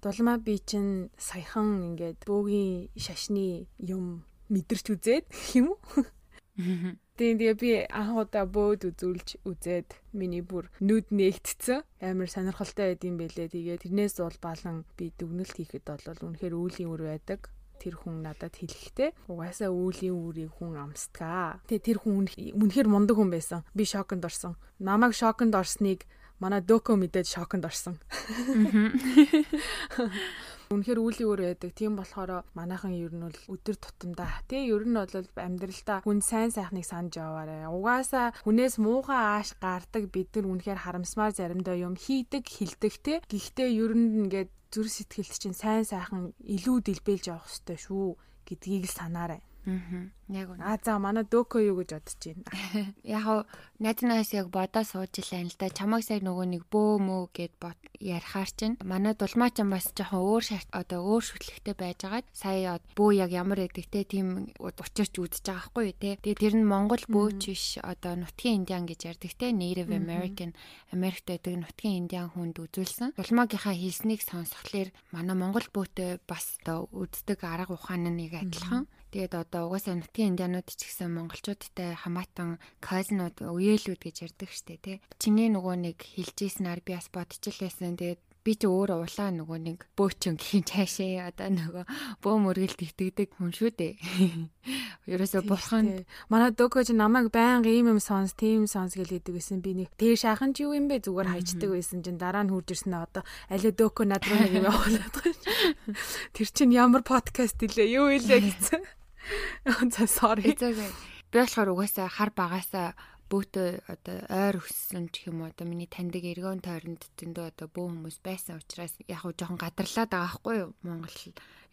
дулмаа би чинь саяхан ингээд бөөгийн шашны юм мэдэрч үзээд [LAUGHS] юм уу [LAUGHS] Тийм тэгээ би анх удаа бөөд үзүүлж үзээд миний бүр нүд нээгдсэн. Амар сонирхолтой байд юм бэлээ. Тэгээ тэрнээс бол балан би дүгнэлт хийхэд бол үнэхээр үүлийн үр байдаг тэр хүн надад хэлэхдээ угаасаа үүлийн үрийг хүн амсдгаа. Тэгээ тэр хүн үнэхээр мундаг хүн байсан. Би шоконд орсон. Намайг шоконд орсныг манай дөкө мэдээд шоконд орсон. [LAUGHS] Үнэхээр үүлийн өөр байдаг. Тийм болохоор манайхан ер нь бол өдөр тутамдаа тий ер нь бол амьдралдаа хүн сайн сайхныг санаж яваарэ. Угаасаа хүнээс муухай ааш гардаг бид нар үнэхээр харамсмаар заримдаа юм хийдэг, хилдэг тий. Гэхдээ ер нь ингээд зүрх сэтгэлд чинь сайн сайхан илүү дэлбэлж явах хэрэгтэй шүү гэдгийг л санаарай. Аа. Яг үнэ. А за манай дөкө юу гэж бодож байна. [LAUGHS] Яг хав найднаас яг бодоо сууж илэн л да. Чамайг сая нөгөө нэг бөө мөө гэд бод ярихаар чинь манай дулмаа ч бас жоохон өөр шарт одоо өөр шүтлэгтэй байжгаад сая бөө яг ямар гэдэг те тийм учирч үзэж байгаа хгүй те. Тэгээ тэр нь Монгол бөөч биш одоо нутгийн индиан гэж ярьдаг те. Native American Америкт байдаг нутгийн индиан хүнд үзүүлсэн. Дулмаагийнхаа хэлснийг сонсхолоор манай Монгол бөөтэй бас одоо үздэг арга ухаан нь нэг адилхан. Тэгээд одоо угаасаа нутгийн индианууд ч гэсэн монголчуудтай хамаатан казинууд үеэлүүд гэж ярьдаг штэ тий. Чиний нөгөө нэг хэлжсэнаар би бас бодчихлээсэн. Тэгээд би ч өөр улаан нөгөө нэг бөөчөн гэх цаашаа одоо нөгөө бөө мөргөлт итгэдэг хүн шүү дээ. [LAUGHS] Ерөөсө бурхан манай дөгөөж намайг байнга ийм юм сонс, тийм сонс гэлээдэг байсан. Би нэг тэр шаахан ч юу юм бэ зүгээр хайчдаг байсан чинь дараа нь хурж ирсэн одоо алио дөгөө над руу нэг юм [LAUGHS] явуулаад байгаа. Тэр чинь ямар подкаст илээ юу илээ [LAUGHS] гэсэн. За [LAUGHS] sorry. Би болохоор угаасаа хар багасаа бөөтөө одоо ойр өссөн ч юм уу одоо миний таньдаг эргэн тойронд зөндөө одоо бөө хүмүүс байсан учраас яг хуу жоохон гадарлаад байгаа хгүй юу? Монгол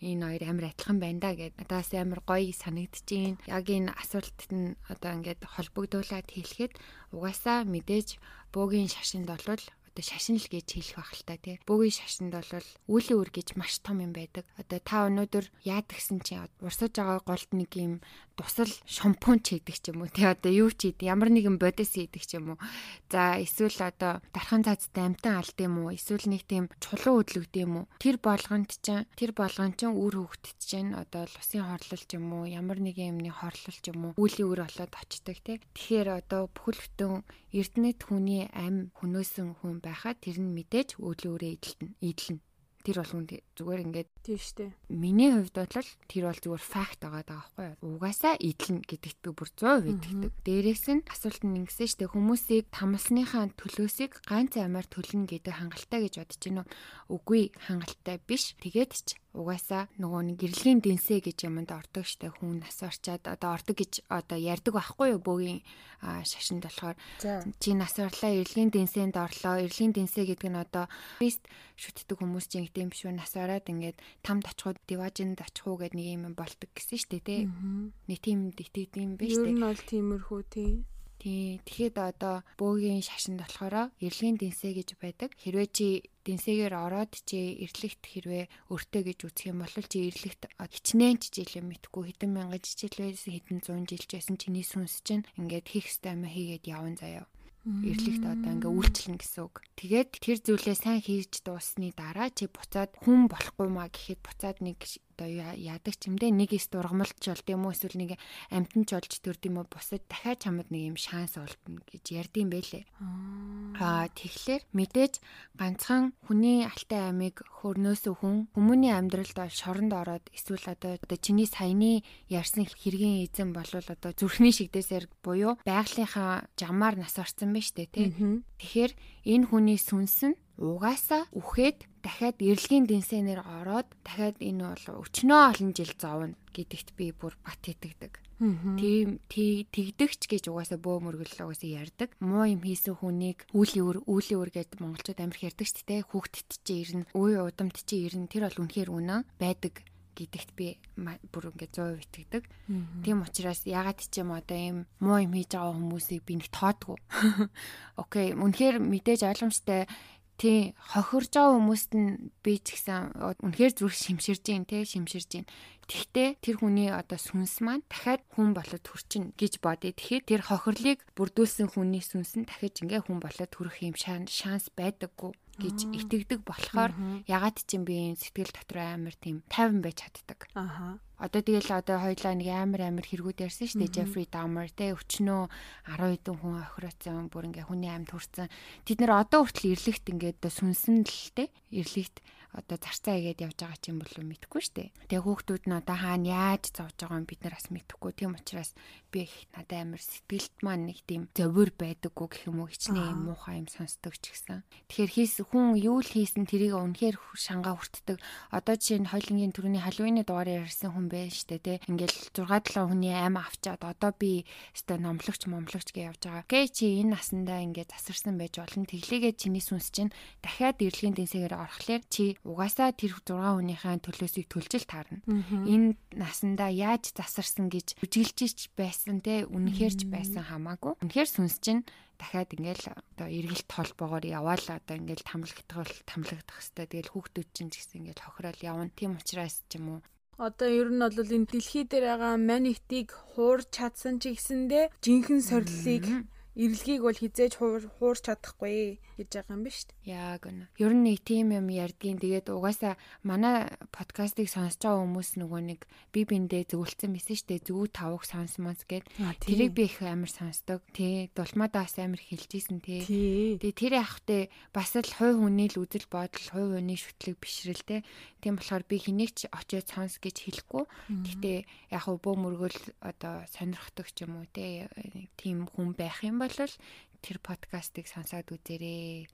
энэ хоёр амар адилхан байна да гэд. Надаас амар гоё санагдчихээн яг энэ асуултад нь одоо ингээд холбогдуулаад хэлэхэд угаасаа мэдээж бөөгийн шашинд болвол одоо шашин л гэж хэлэх байх л та тий. Бөөгийн шашинд бол үлийн үр гэж маш том юм байдаг. Одоо та өнөөдөр яад гсэн чи урсаж байгаа голд нэг юм тусал шампунь ч хийдэг ч юм уу тий. Одоо юу ч хийдэг ямар нэгэн бодис хийдэг ч юм уу. За эсвэл одоо дархан цаацтай амтан алд юм уу? Эсвэл нэг тийм чулуу хөдлөгд юм уу? Тэр болгонд чинь тэр болгон чинь үр хөвгтд чинь одоо лусын хорлол ч юм уу ямар нэгэн юмны хорлол ч юм уу үлийн үр болоод очдөг тий. Тэгэхээр одоо бүхэл бүтэн эрдэнэт хүний ам хөнөөсөн хүн байхад тэр нь мэдээж үрээ идэлтэн идэлнэ. Тэр бол хүн зүгээр ингээд тийм штэ. Миний хувьд бол тэр бол зүгээр факт байгаа даа байхгүй юу? Угаасаа идэлнэ гэдэгт би бүр 100% итгэдэг. Дээрээс нь асуулт нь ингэсэн штэ хүмүүсийг тамлсныхаа төлөөсийг ганц амаар төлнө гэдэг хангалттай гэж бодож уу? Үгүй хангалттай биш. Тэгээд ч угаасаа нөгөө нэг гэрлийн дэнсэ гэж юмд ордог штэ хүн нас орчаад одоо ордог гэж одоо ярьдаг байхгүй юу бөөгийн шашинд болохоор чи нас орлоо эрлийн дэнсэнд орлоо эрлийн дэнсэ гэдэг нь одоо прист шүтдэг хүмүүс чинь гэдэм биш үү нас ороод ингээд тамд очиход диважинд очих уу гэдэг нэг юм болдог гэсэн штэ тий. Нэг тийм итгэдэг юм биш тий ер нь бол тиймэрхүү тий. Тий. Тэгэхэд одоо бөөгийн шашинд болохоор эрлийн дэнсэ гэж байдаг. Хэрвээ чи дэнсэгээр ороод чи эрлэгт хэрвээ өртөө гэж үзэх юм бол чи эрлэгт хичнээн жижил юм мэдхгүй. Хэдэн мянган жижилээс хэдэн зуун жилч байсан чиний сүнс чинь ингээд хийх ёстой юм хийгээд явна заяа эрлэгт одоо ингээ үйлчлэн гэсэн үг. Тэгээд тэр зүйлээ сайн хийж дуусны дараа чи буцаад хүн болохгүй маа гэхэд буцаад нэг одоо яадаг ч юм дээ нэг эс дургамлч болд юм уу эсвэл нэг амтанч болж төрд юм уу бусад дахиад чамд нэг юм шанс олдно гэж ярьдсан байлээ. Аа тэгэхээр мэдээж ганцхан хүний алтай амийг хөрнөөсөө хүн хүмүүний амьдралд бол шоронд ороод эсвэл одоо одоо чиний саяны ярьсан хэргийн эзэн болвол одоо зүрхний шигдээсээр буюу байгалийнхаа жамаар нас орсон байж тээ тий. Тэгэхээр энэ хүний сүнс нь угаасаа үхээд дахиад эрэлгийн дэнсэнээр ороод дахиад энэ бол өчнөө олон жил зовно гэдэгт би бүр бат итгэдэг. Тийм тэгдэгч гэж угаасаа бөө мөргөл угаасаа ярддаг. Муу юм хийсэн хүнийг үүлийн өр үүлийн өр гэдэг монголчууд амар ярьдаг ч тийм хүүхдэд чи ирнэ, үе удамд чи ирнэ. Тэр бол үнэхээр үнэн байдаг гэдэгт би бүр ингээд 100% итгэдэг. Тийм учраас ягаад ч юм одоо ийм муу юм хийж байгаа хүмүүсийг би нэг тоодгүй. [LAUGHS] Окей, үнэхээр мэдээж ойлгомжтой тий хохирж байгаа хүмүүст нь би ч гэсэн үнэхээр зүрх шимширж гин тий шимширж гин. Тэгтээ тэр хүний одоо сүнс маань дахиад хүн болоод хүрчин гэж бодъё. Тэгэхээр тэр хохирлыг бүрдүүлсэн хүний сүнс нь дахиж ингээ хүн болоод хүрэх юм шанс байдаггүй гэж итгэдэг болохоор ягаад ч юм би сэтгэл дотор амар тийм тайван байж чаддаг. Аха. Одоо тэгэл одоо хоёлаа нэг амар амар хэрэгүүд ярьсан шүү дээ. Jeffrey Dahmer те өчнөө 10 хэдэн хүн охироцсон бүр ингээ хүний амьд хүрсэн. Тэд нэр одоо хүртэл ирлэгт ингээд сүнсэн л те ирлэгт одоо зарцаа игээд явж байгаа ч юм болов мэдэхгүй шүү дээ. Тэгээ хүүхдүүд нь одоо хаана яаж зовж байгаа юм бид нар бас мэдэхгүй. Тийм учраас би их надад амар сэтгэлд маань нэг тийм зовир байдаггүй гэх юм уу хичнээн юм муухай юм сонсдог ч гэсэн. Тэгэхээр хийс хүн юу л хийсэн тэрийг үнэхээр шангаа хүртдэг. Одоо жишээ нь хойлонгийн төрөний халууны дугаараар ярьсан хүн байж штэ тий. Ингээл 6 7 хүний ам авчаад одоо би өстой номлогч момлогч гэж явж байгаа. Гэ чи энэ насандаа ингээд засарсан байж болно. Тэглээгээ чиний сүнс чинь дахиад эрэлгийн дэнсэгээр орохлоор чи угаасаа тэр 6 хүнийхээ төлөөсийг төлжил таарна. Энэ насандаа яаж засарсан гэж үжилжиж байсан те үнэхэрч байсан хамаагүй. Үнэхэр сүнс чинь дахиад ингээл одоо эргэлт холбоогоор яваал одоо ингээл тамлагдах бол тамлагдах хэвээр тэгэл хүүхдүүд чинь ч гэсэн ингээл хохирол явна. Тийм учраас ч юм уу Одоо ер нь бол энэ дэлхий дээр байгаа манитыг хуурч чадсан ч гэсэндэ жинхэнэ сорилтыг эрэлгийг бол хизээж хуурч чадахгүй гэж байгаа юм ба шүү дээ. Яг үнэ. Ер нь нэг тийм юм ярьдгийн тэгээд угаасаа манай подкастыг сонсож байгаа хүмүүс нөгөө нэг би биндээ зөвлөсөн байсан шүү дээ. Зүг тавг сонсмоос гэд тэрийг би их амар сонсдог. Тэ дулмаадаас амар хэлжсэн тэ. Тэгээд тэр явахтай бас л хой хүний л үзэл бодол, хой хүний шүтлэг бишрэл тэ. Тийм болохоор би хэнийг ч очиод сонс гэж хэлэхгүй. Гэтэ яг бөө мөргөл одоо сонирхдаг ч юм уу тэ. Тийм хүн байх юм бол тэр подкастыг сонсоод үзээрэй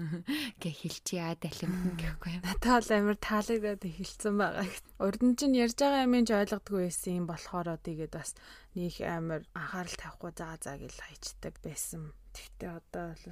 [LAUGHS] гэ хэлчихье далимхан гэхгүй юм. Надад бол амар таалагдаад хэлсэн байгаа. Урд нь чинь ярьж байгаа юм чи ойлгодгүй байсан юм болохоор тэгээд бас нэг амар анхаарал тавихгүй заа заа гэж хайчдаг байсан. Тэгтээ одоо бол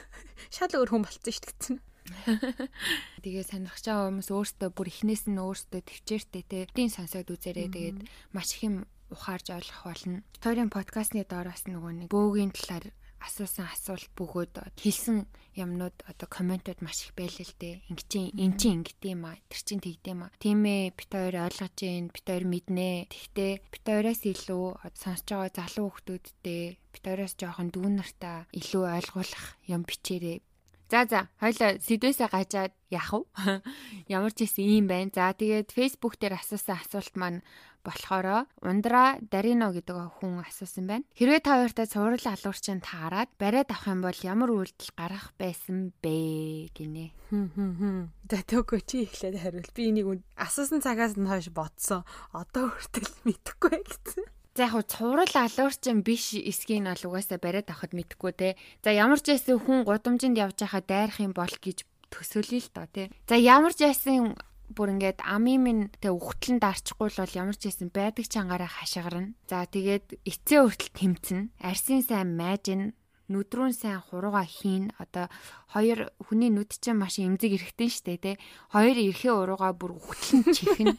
[LAUGHS] шал өөр хүн болцсон шүү дээ. [LAUGHS] Тэгээ сонирхож байгаа хүмүүс өөртөө бүр эхнээс нь өөртөө төвчээртэй те. Дийн сонсоод үзээрэй. Тэгээд маш их юм ухаарж ойлгох болно. Тойрын подкастны доороос нөгөө нэг бөөгийн талаар асуусан асуулт бөгөөд хэлсэн юмнууд одоо комментууд маш их байлаа л дээ. Чи эн чи ингэдэм а тэр чин тэгдэм а. Тийм ээ бит хоёр ойлгож гин бит хоёр мэднэ. Тэгтээ бит хоёроос илүү сонсож байгаа залуу хүмүүсттэй бит хоёроос жоохон дүүнартаа илүү ойлгуулах юм бичээрэй За за хоёлоо сэдвээсээ гажаад яах вэ? [LAUGHS] Ямар ч хэсэг ийм байна. За тэгээд Facebook дээр асуусан асуулт маань болохоро Ундра Дарино гэдэг хүн асуусан байна. Хэрвээ та хоёртай цуврал алуурчин таарад бариад авах юм бол ямар үйлдэл гарах байсан бэ гинэ. За төгөө чи ихлээд хариул. Би энийг асуусан цагаас нь хойш бодсон. Одоо хүртэл [LAUGHS] мэдэхгүй гэсэн. За яг цуврал алуурчин биш эсгийг нь угаасаа бариад авахд мэдхгүй те. За ямар ч ясэн хүн гудамжинд явж байхад дайрах юм бол гэж төсөөлөе л доо те. За ямар ч ясэн бүр ингээд амийн минь тэ үхтлэн дарчихгүй бол ямар ч байсан байдаг чангаараа хашгирна. За тэгээд эцээ хүртэл тэмцэн. Арсын сайн майжин нүдрүүн сайн хурууга хийн. Одоо хоёр хүний нүд чинь маш эмзэг эрэхтэн штэ тий хоёр эрхээ урууга бүр хөтлөн чихнэ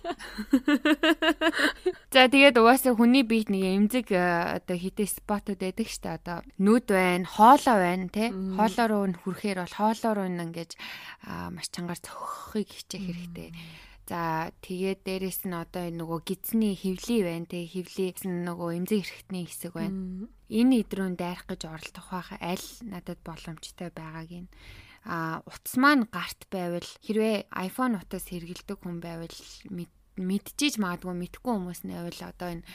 [LAUGHS] за тэгээд угаасаа хүний биед нэг эмзэг э, одоо хитэ спотууд байдаг штэ. Одоо нүд байна хоолоо байна тий хоолоо руу нь хүрэхээр бол хоолоо руу нь ингэж маш чангаар цохихыг хичээх хэрэгтэй. За тэгээд дээрэс нь одоо нөгөө гидсний хөвлий байна. Тэгээ хөвлийс нь нөгөө эмзэг эрэхтний хэсэг байна. Энэ идрүүн дайрах гэж оролдох байх аль надад боломжтой байгааг нь а утас маань гарт байвал хэрвээ iPhone утас хэрэгэлдэг хүн байвал мэдчихэж магадгүй мэдхгүй хүмүүс нь байвал одоо энэ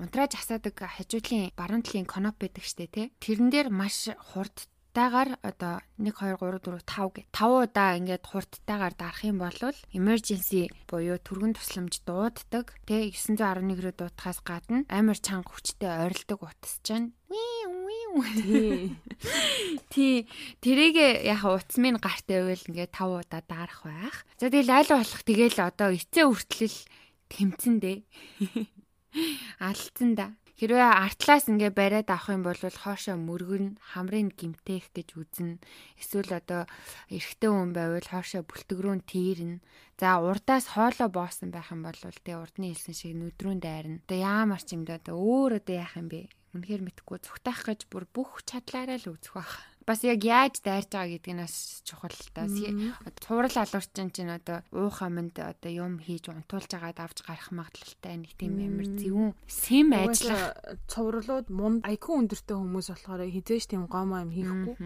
унтрааж асаадаг хажуудлын баруун талын коноп байдаг штэ тий Тэрэн дээр маш хурд хурдтайгаар одоо 1 2 3 4 5 гэ 5 удаа ингээд хурдтайгаар дарах юм бол emergency буюу түргэн тусламж дууддаг. Тэ 911 рүү дуудахаас гадна амар чанга хүчтэй ойролдог утас чинь Тий. Тэрийг яг утас минь гарт байвал ингээд 5 удаа дарах байх. За тэгэл аль болох тэгэл одоо эцээ хүртэл тэмцэндээ. [LAUGHS] Алдсан да. Хэрвээ артлаас ингээ бариад авах юм бол хоошоо мөргөн хамрын гимтээх гэж үзнэ. Эсвэл одоо эрэгтэй хүн байвал хоошоо бүлтгрүүн тийрнэ. За урдаас хоолоо боосон байх юм бол тэгээ урдны хэлсэн шиг нүдрүүн дайрна. Одоо яамар ч юм да өөр одоо яах юм бэ? Үнэхээр мэдхгүй зүгтаах гэж бүр бүх чадлаараа л үзэх байх бас яг яаж дайрж байгаа гэдэг нь бас чухал л да. Цуврал алуурчин чинь одоо уух аминд одоо юм хийж унтуулж агаад авч гарах магадлалтай нэг тийм ямар зөвүүн сэм ажиллах цувралууд мунд IQ өндөртэй хүмүүс болохоор хизээш тийм гомоо юм хийхгүй.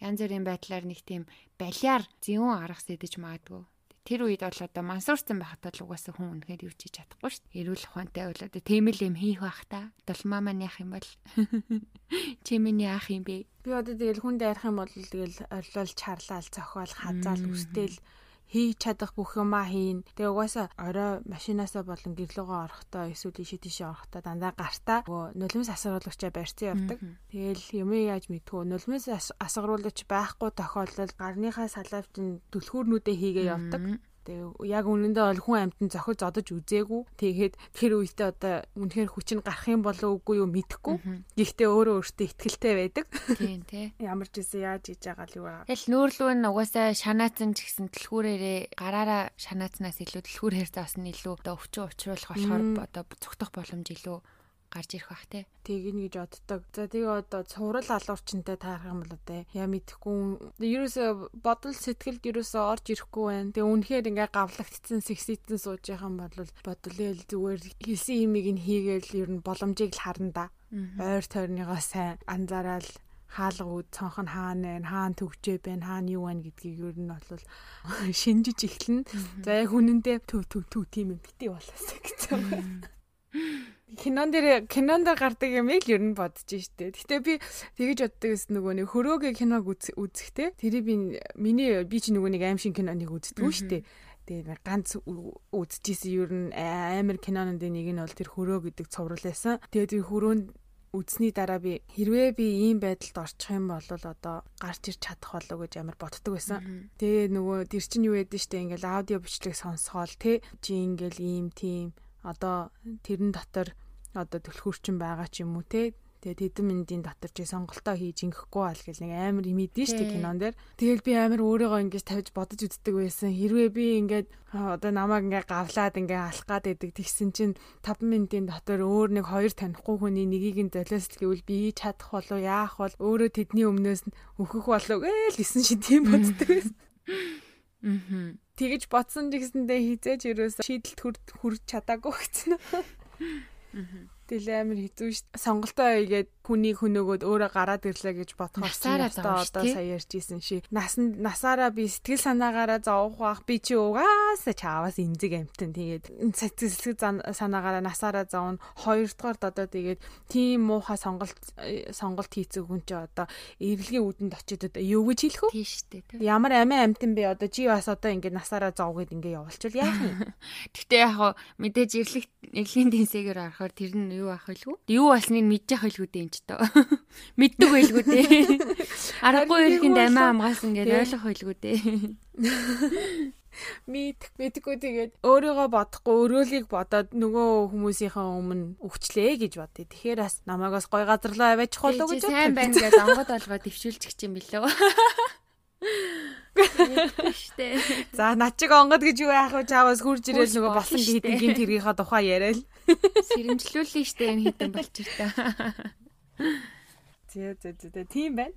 Янз бүрийн байдлаар нэг тийм балиар зөвүүн арга сэдэж магадгүй тэр үед бол одоо мансуурсан байхад л угаасаа хүн үнэхээр юу ч хийж чадахгүй шүү дээ. Эрүүл ухаантай бол одоо тийм л юм хийх бах та. Долмаа маань яах юм бол [LAUGHS] чи миний яах юм бэ? Би одоо тэгэл хүн дайрах юм бол тэгэл орлол чарлал зохиол хазаал үстэл хийж чадах бүх юмаа хийн. Тэгээ угаасаа орой машинаасаа болон гэрлөөгөө орохдоо эсвэл ийшээ тийшээ орохдоо дандаа гартаа нулимс асгаруулагчаа барьцсан явдаг. Тэгэл юм яаж мэдтгүү нулимс асгаруулагч байхгүй тохиолдолд гарныхаа салавчин түлхүүрнүүдээ хийгээ явдаг. Тэгээ яг үнэндээ бол хүн амьтан зохиж зодож үзээгүй. Тэгээд тэр үедээ одоо үнэхээр хүч нь гарах юм болов үгүй юу мэдэхгүй. Гэхдээ өөрөө өөртөө ихтгэлтэй байдаг. Тийм тий. [LAUGHS] Ямар ч гэсэн яаж хийж байгаа л юу аа. Тэгэл нүүрлүү нь угаасаа шанаацсан ч гэсэн түлхүүрээрээ гараараа шанаацнаас илүү түлхүүрээр заасан илүү одоо өвчин учруулах болохоор одоо зүгтах боломж илүү гарч ирэх бах те. Тэгнэ гэж боддог. За тэгээ одоо цуврал алуурчтай таарах юм бол одоо яа мэдэхгүй. Ерөөсө бодол сэтгэлд ерөөсө орж ирэхгүй байна. Тэгээ үнэхээр ингээ гавлагдсан секситэн сууж байгаа юм бол бодлоо зүгээр хэлсэн имийг нь хийгээл ер нь боломжийг л харна да. Ойр тойрныгоо сайн анзаараад хаалга үд цонх нь хаана байна, хаана төгжээ байна, хаана юу байна гэдгийг ер нь бол [LAUGHS] шинжиж эхлэнэ. За яг үнэндээ төв төв төв тийм юм бити болоосаа [LAUGHS] гэсэн кинон дээр кинон дээр гардаг юм яг л ер нь бодож штэ. Гэтэ би тэгэж боддог гэсэн нөгөө нэг хөрөөгийн киног үзэхтэй. Тэрийг би миний би чи нөгөө нэг аим шин киноныг үздэг штэ. Тэгээ ганц үзчихсэн ер нь амар кинонууд нэг нь бол тэр хөрөө гэдэг цоврол байсан. Тэгээ тэр хөрөөнд үзсний дараа би хэрвээ би ийм байдалд орчих юм бол одоо гарч ирч чадах болов гэж амар боддог байсан. Тэгээ нөгөө тэр чинь юу яд нь штэ ингээл аудио бичлэг сонсоол те чи ингээл ийм тийм одоо тэрэн дотор одоо түлхүүрчин байгаа ч юм уу те Тэгээд хэдэн минутын дотор чи сонголтоо хийж ингэхгүй бол гэл нэг амар имэдэн штэ кинон дээр. Тэгэл би амар өөрийгөө ингэж тавьж бодож үздэг байсан. Хэрвээ би ингээд одоо намайг ингээ гавлаад ингээ алах гад байдаг тэгсэн чинь 5 минутын дотор өөр нэг хоёр танихгүй хүний нэгийг нь золиост гэвэл би чадах болов яах бол өөрөө тэдний өмнөөс өөхөх болов гээл исэн шин тийм боддог [LAUGHS] байсан. Аа. Тэгэж бодсон гэсэндээ хизээч ерөөсө шийдэлт хүрч чадаагүй [LAUGHS] гэсэн. Аа. Тэгэл амар хэцүү ш. Сонголтоо хийгээд хүний хөнөөгөөд өөрөө гараад ирлээ гэж бодохоор насаараа одоо сая ярьжсэн ши. Насанд насаараа би сэтгэл санаагаараа зовох бах би чи угаасаа чааваас эмзэг амтэн тэгээд сэтгэл санаагаараа насаараа зовно. Хоёрдугаар одоо тэгээд тийм муухай сонголт сонголт хийцэг хүн чи одоо эргэлгийн үдэнд очиод одоо юу гэж хэлэх вэ? Тийм шүү дээ. Ямар амиа амтэн бэ одоо чи бас одоо ингээд насаараа зовгээд ингээд явуулчвал яах юм? [LAUGHS] Гэтэ яг мэдээж эрлэг эрлийн тэнцэгээр харахаар тэр нь юу ах байлгүй. Юу болсныг мэдчих байлгүй дээ энэ тоо. [LAUGHS] Мэддэг байлгүй дээ. [LAUGHS] Аргагүй ирэхэнд амиа амгаасан гэдээ ойлгох байлгүй дээ. [LAUGHS] Мэд мэдгүй тэгээд өөрийгөө бодохгүй өрөөлийг бодоод нөгөө хүмүүсийнхээ өмнө өвчлээ гэж бодъё. Тэгэхээр бас намайгаас гой газарлаа аваачих болов гэж бодсон. Сайн байна гэж онгод болгоо төвшүүлчих юм билүү. Штэ. За над чиг онгод гэж юу яах вэ? Чаавас хурж ирэл нөгөө болсон хийдэг гинт тэргийнхаа тухай яриад. Сэрэмжлүүлээ штэ энэ хитэн болчихтой. Зэ зэ зэ тийм байна.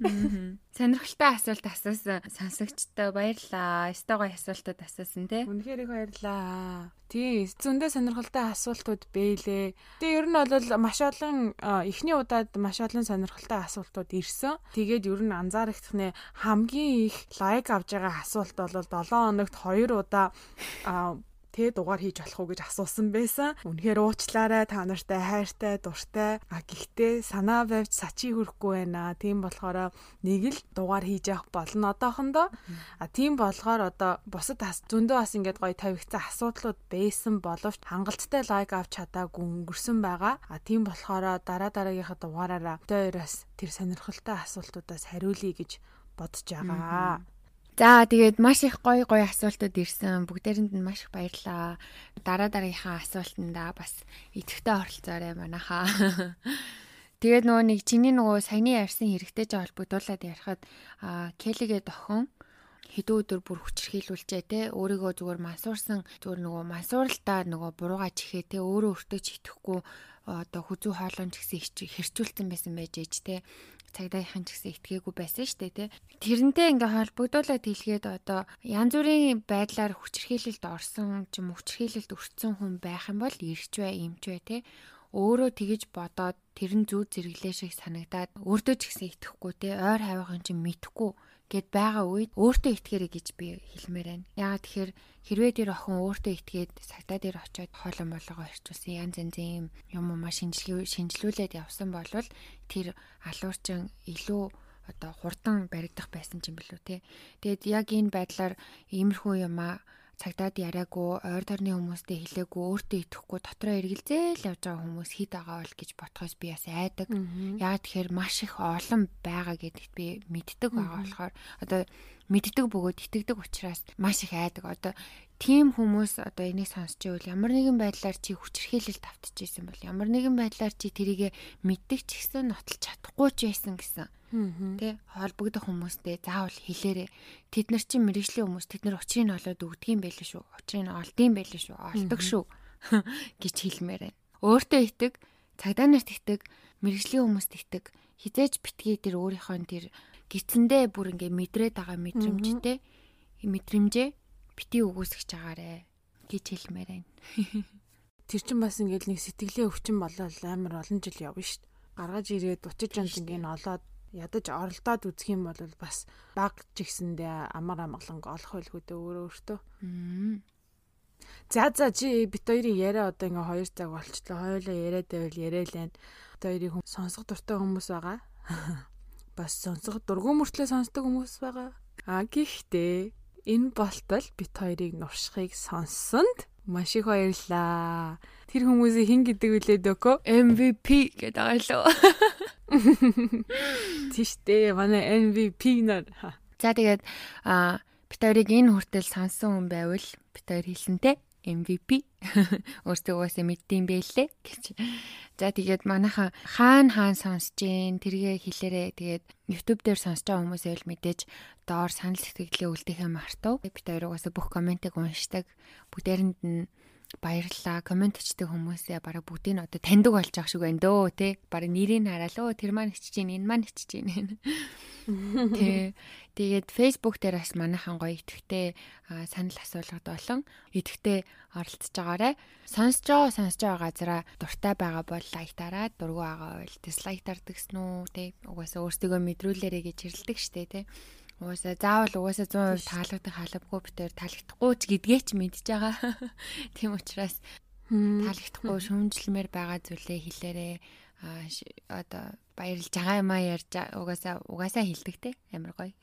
Сонирхолтой асуулт асуусан сонсогчтой баярлаа. Стогоо асуултууд асуусан тий. Үнэхээр их баярлаа. Тий, зөндөө сонирхолтой асуултууд бэлээ. Тэгээ ер нь бол маш олон эхний удаад маш олон сонирхолтой асуултууд ирсэн. Тэгээд ер нь анзаарчихны хамгийн их лайк авж байгаа асуулт бол 7 хоногт 2 удаа тэ дугаар хийж болох уу гэж асуусан байсан. Үнэхээр уучлаарай та нартай хайртай, дуртай. А гэхдээ санаа байвч сачи хөрөхгүй байна. Тийм болохоор нэг л дугаар хийж явах болно одоохондоо. А тийм болохоор одоо бусад зөндөө бас ингээд гоё тавигцсан асуудлууд байсан боловч хангалттай лайк авч чадаагүй өнгөрсөн байгаа. А тийм болохоор дараа дараагийнхаа дугаараараа тойроос тэр сонирхолтой асуултуудаас хариулъя гэж бодож байгаа. За тэгээд маш их гоё гоё асуултууд ирсэн. Бүгдээрэнд нь маш их баярлаа. Дараа дараагийнхаа асуултанда бас идэвхтэй оролцоорой манайхаа. [LAUGHS] Тэгээд нөгөө нэг чиний нөгөө саяны ярьсан хэрэгтэйж холбогдуулаад ярихад Келигээ дохон хэдэн өдөр бүр хүчрхийлүүлжээ те өөрийгөө зүгээр мансуурсан зүгээр нөгөө мансууралтаа нөгөө буруугаа чихээ те өөрөө өөртөө ч итгэхгүй одоо хүзүү хоолойч гэсэн хэрчүүлсэн байсан байж ээж те цагдаагийнхан ч гэсэн итгээгүй байсан шүү дээ тий. Тэрнтэй ингээ холбогдуулаад хэлгээд одоо янз бүрийн байдлаар хүчрхийлэлд орсон ч юм хүчрхийлэлд өртсөн хүн байх юм бол ирч бай, эмч бай тий. Өөрөө тэгэж бодоод тэр нь зүг зэрэглээ шиг санагдаад өөртөө ч гэсэн итгэхгүй те ойр хавийнхын чинь мэдхгүй гэд байгаа үед өөртөө итгээрэй гэж би хэлмээр байна. Яагаад тэгэхээр хэрвээ тэр охин өөртөө итгээд сагдаа дээр очиод хоолон болгоо ирчүүлсэн янз янзын юм юм шинжилгээ шинжилүүлээд явсан бол тэр алуурчин илүү одоо хурдан баригдах байсан юм билүү те. Тэгэд яг энэ байдлаар иймэрхүү юм аа цагдаад яриаггүй, ойр дорны хүмүүстэй хэлээгүй, өөртөө итгэхгүй дотроо эргэлзээл явж байгаа хүмүүс хид байгаа бол гэж ботхоос би бас айдаг. Яагаад тэгэхээр маш их олон байгаа гэдэгт би мэддэг байгаа болохоор одоо мэддэг бөгөөд итгэдэг учраас маш их айдаг. Одоо тийм хүмүүс одоо энийг сонсч ивэл ямар нэгэн байдлаар чи хүчрхийлэл тавтчихсэн бол ямар нэгэн байдлаар чи тэрийг мэддэг ч гэсэн нотолж чадахгүй ч байсан гэсэн Тэ холбогдох хүмүүстэй заавал хэлээрээ. Тэд нар чинь мэрэгжлийн хүмүүс тэд нар учрыг нь олоод өгдөг юм байл шүү. Учрыг нь олдсон байл шүү. Олдог шүү [LAUGHS] гэж хэлмээр байна. Өөртөө итэг, цагдаа нарт итэг, мэрэгжлийн хүмүүст итэг. Хизээж битгий тэр өөрийнхөө тэр гидсэндээ бүр ингээ мэдрээд байгаа мэдрэмжтэй мэдрэмжээ бити өгөөсгөж агаарэ гэж хэлмээр байна. [LAUGHS] Тэр чин бас ингээл нэг сэтгэлийн өвчин болол амар олон жил явна шүү дээ гаргаж ирээд 30 жант ингээ олоод ядаж оролдоод үзэх юм бол бас баг жигсэндээ амар амгаланг олох байлгүй дээ өөрөө өөртөө. За за чи бит хоёрын яриа одоо ингээ 2 цаг болчлоо. Хоёулаа яриад байвал яриалаа. Бит хоёрын хүм сонсох дуртай хүмүүс байгаа. [LAUGHS] Бас сонсох дургуун мөртлөө сонсдог хүмүүс байгаа. А гэхдээ энэ болтол бит хоёрыг нуршихыг сонссонд маш их баярлаа. Тэр хүмүүсийг хэн гэдэг вүлээд өкө? MVP гэдэг байгаа лөө. [LAUGHS] Тийштэй манай MVP нар. За тэгээд а бит хоёрыг энэ хүртэл сансан хүн байвал бит хоёр хэлсэн те. MVP [LAUGHS] өөртөө угаасаа мэддэм байлээ гэж. За тэгээд манайхан хаана хаана сонсож гин тэргээ хэлээрээ тэгээд YouTube дээр сонсож байгаа хүмүүсээ л мэдээж доор санал сэтгэлээ үлдэхээ мартав. Бид хоёр угаасаа бүх комментиг уншдаг. Бүгдээрэнд нь баярлалаа. Комент хийдэг хүмүүсээ бараг бүгдийг нь одоо таньдаг болж байгаа шиг байна дөө тий. Бараг нэрийг хараад өө тэр маань хичж гин энэ маань хичж гин. [LAUGHS] Тий. Тэгээд Facebook дээр бас манайхан гоё итгэвтэй санал асуулгад болон итгэвтэй оролцож байгаарэ. Сонсож байгаа сонсож байгаа газараа дуртай байгаа бол лайктараа, дургүй байгаа бол дислайктар дэгсэн үү тий. Угаасаа өөрсдөө мэдрүүлээрэ гэж хэрэлдэг штэ тий. Угаасаа заавал угаасаа 100% таалагдах халбгүй битээр таалагдахгүй ч гэдгээ ч мэдж байгаа. [LAUGHS] Тийм учраас таалагдахгүй шүүмжлэмээр байгаа зүйлээ хэлээрээ одоо баярлж байгаа юм а ярьж угаасаа угаасаа хилдэг те амар гоё.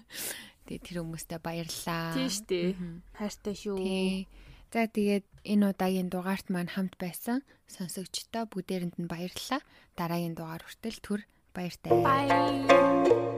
[LAUGHS] Тэгээ тэр хүмүүстээ баярлаа. Тийм шүү дээ. Хайртай шүү. За тэгээд энэ удаагийн дугаарт маань хамт байсан сонсогчдоо бүгдээрэнд нь баярлалаа. Дараагийн дугаар хүртэл түр баяртай. Bye.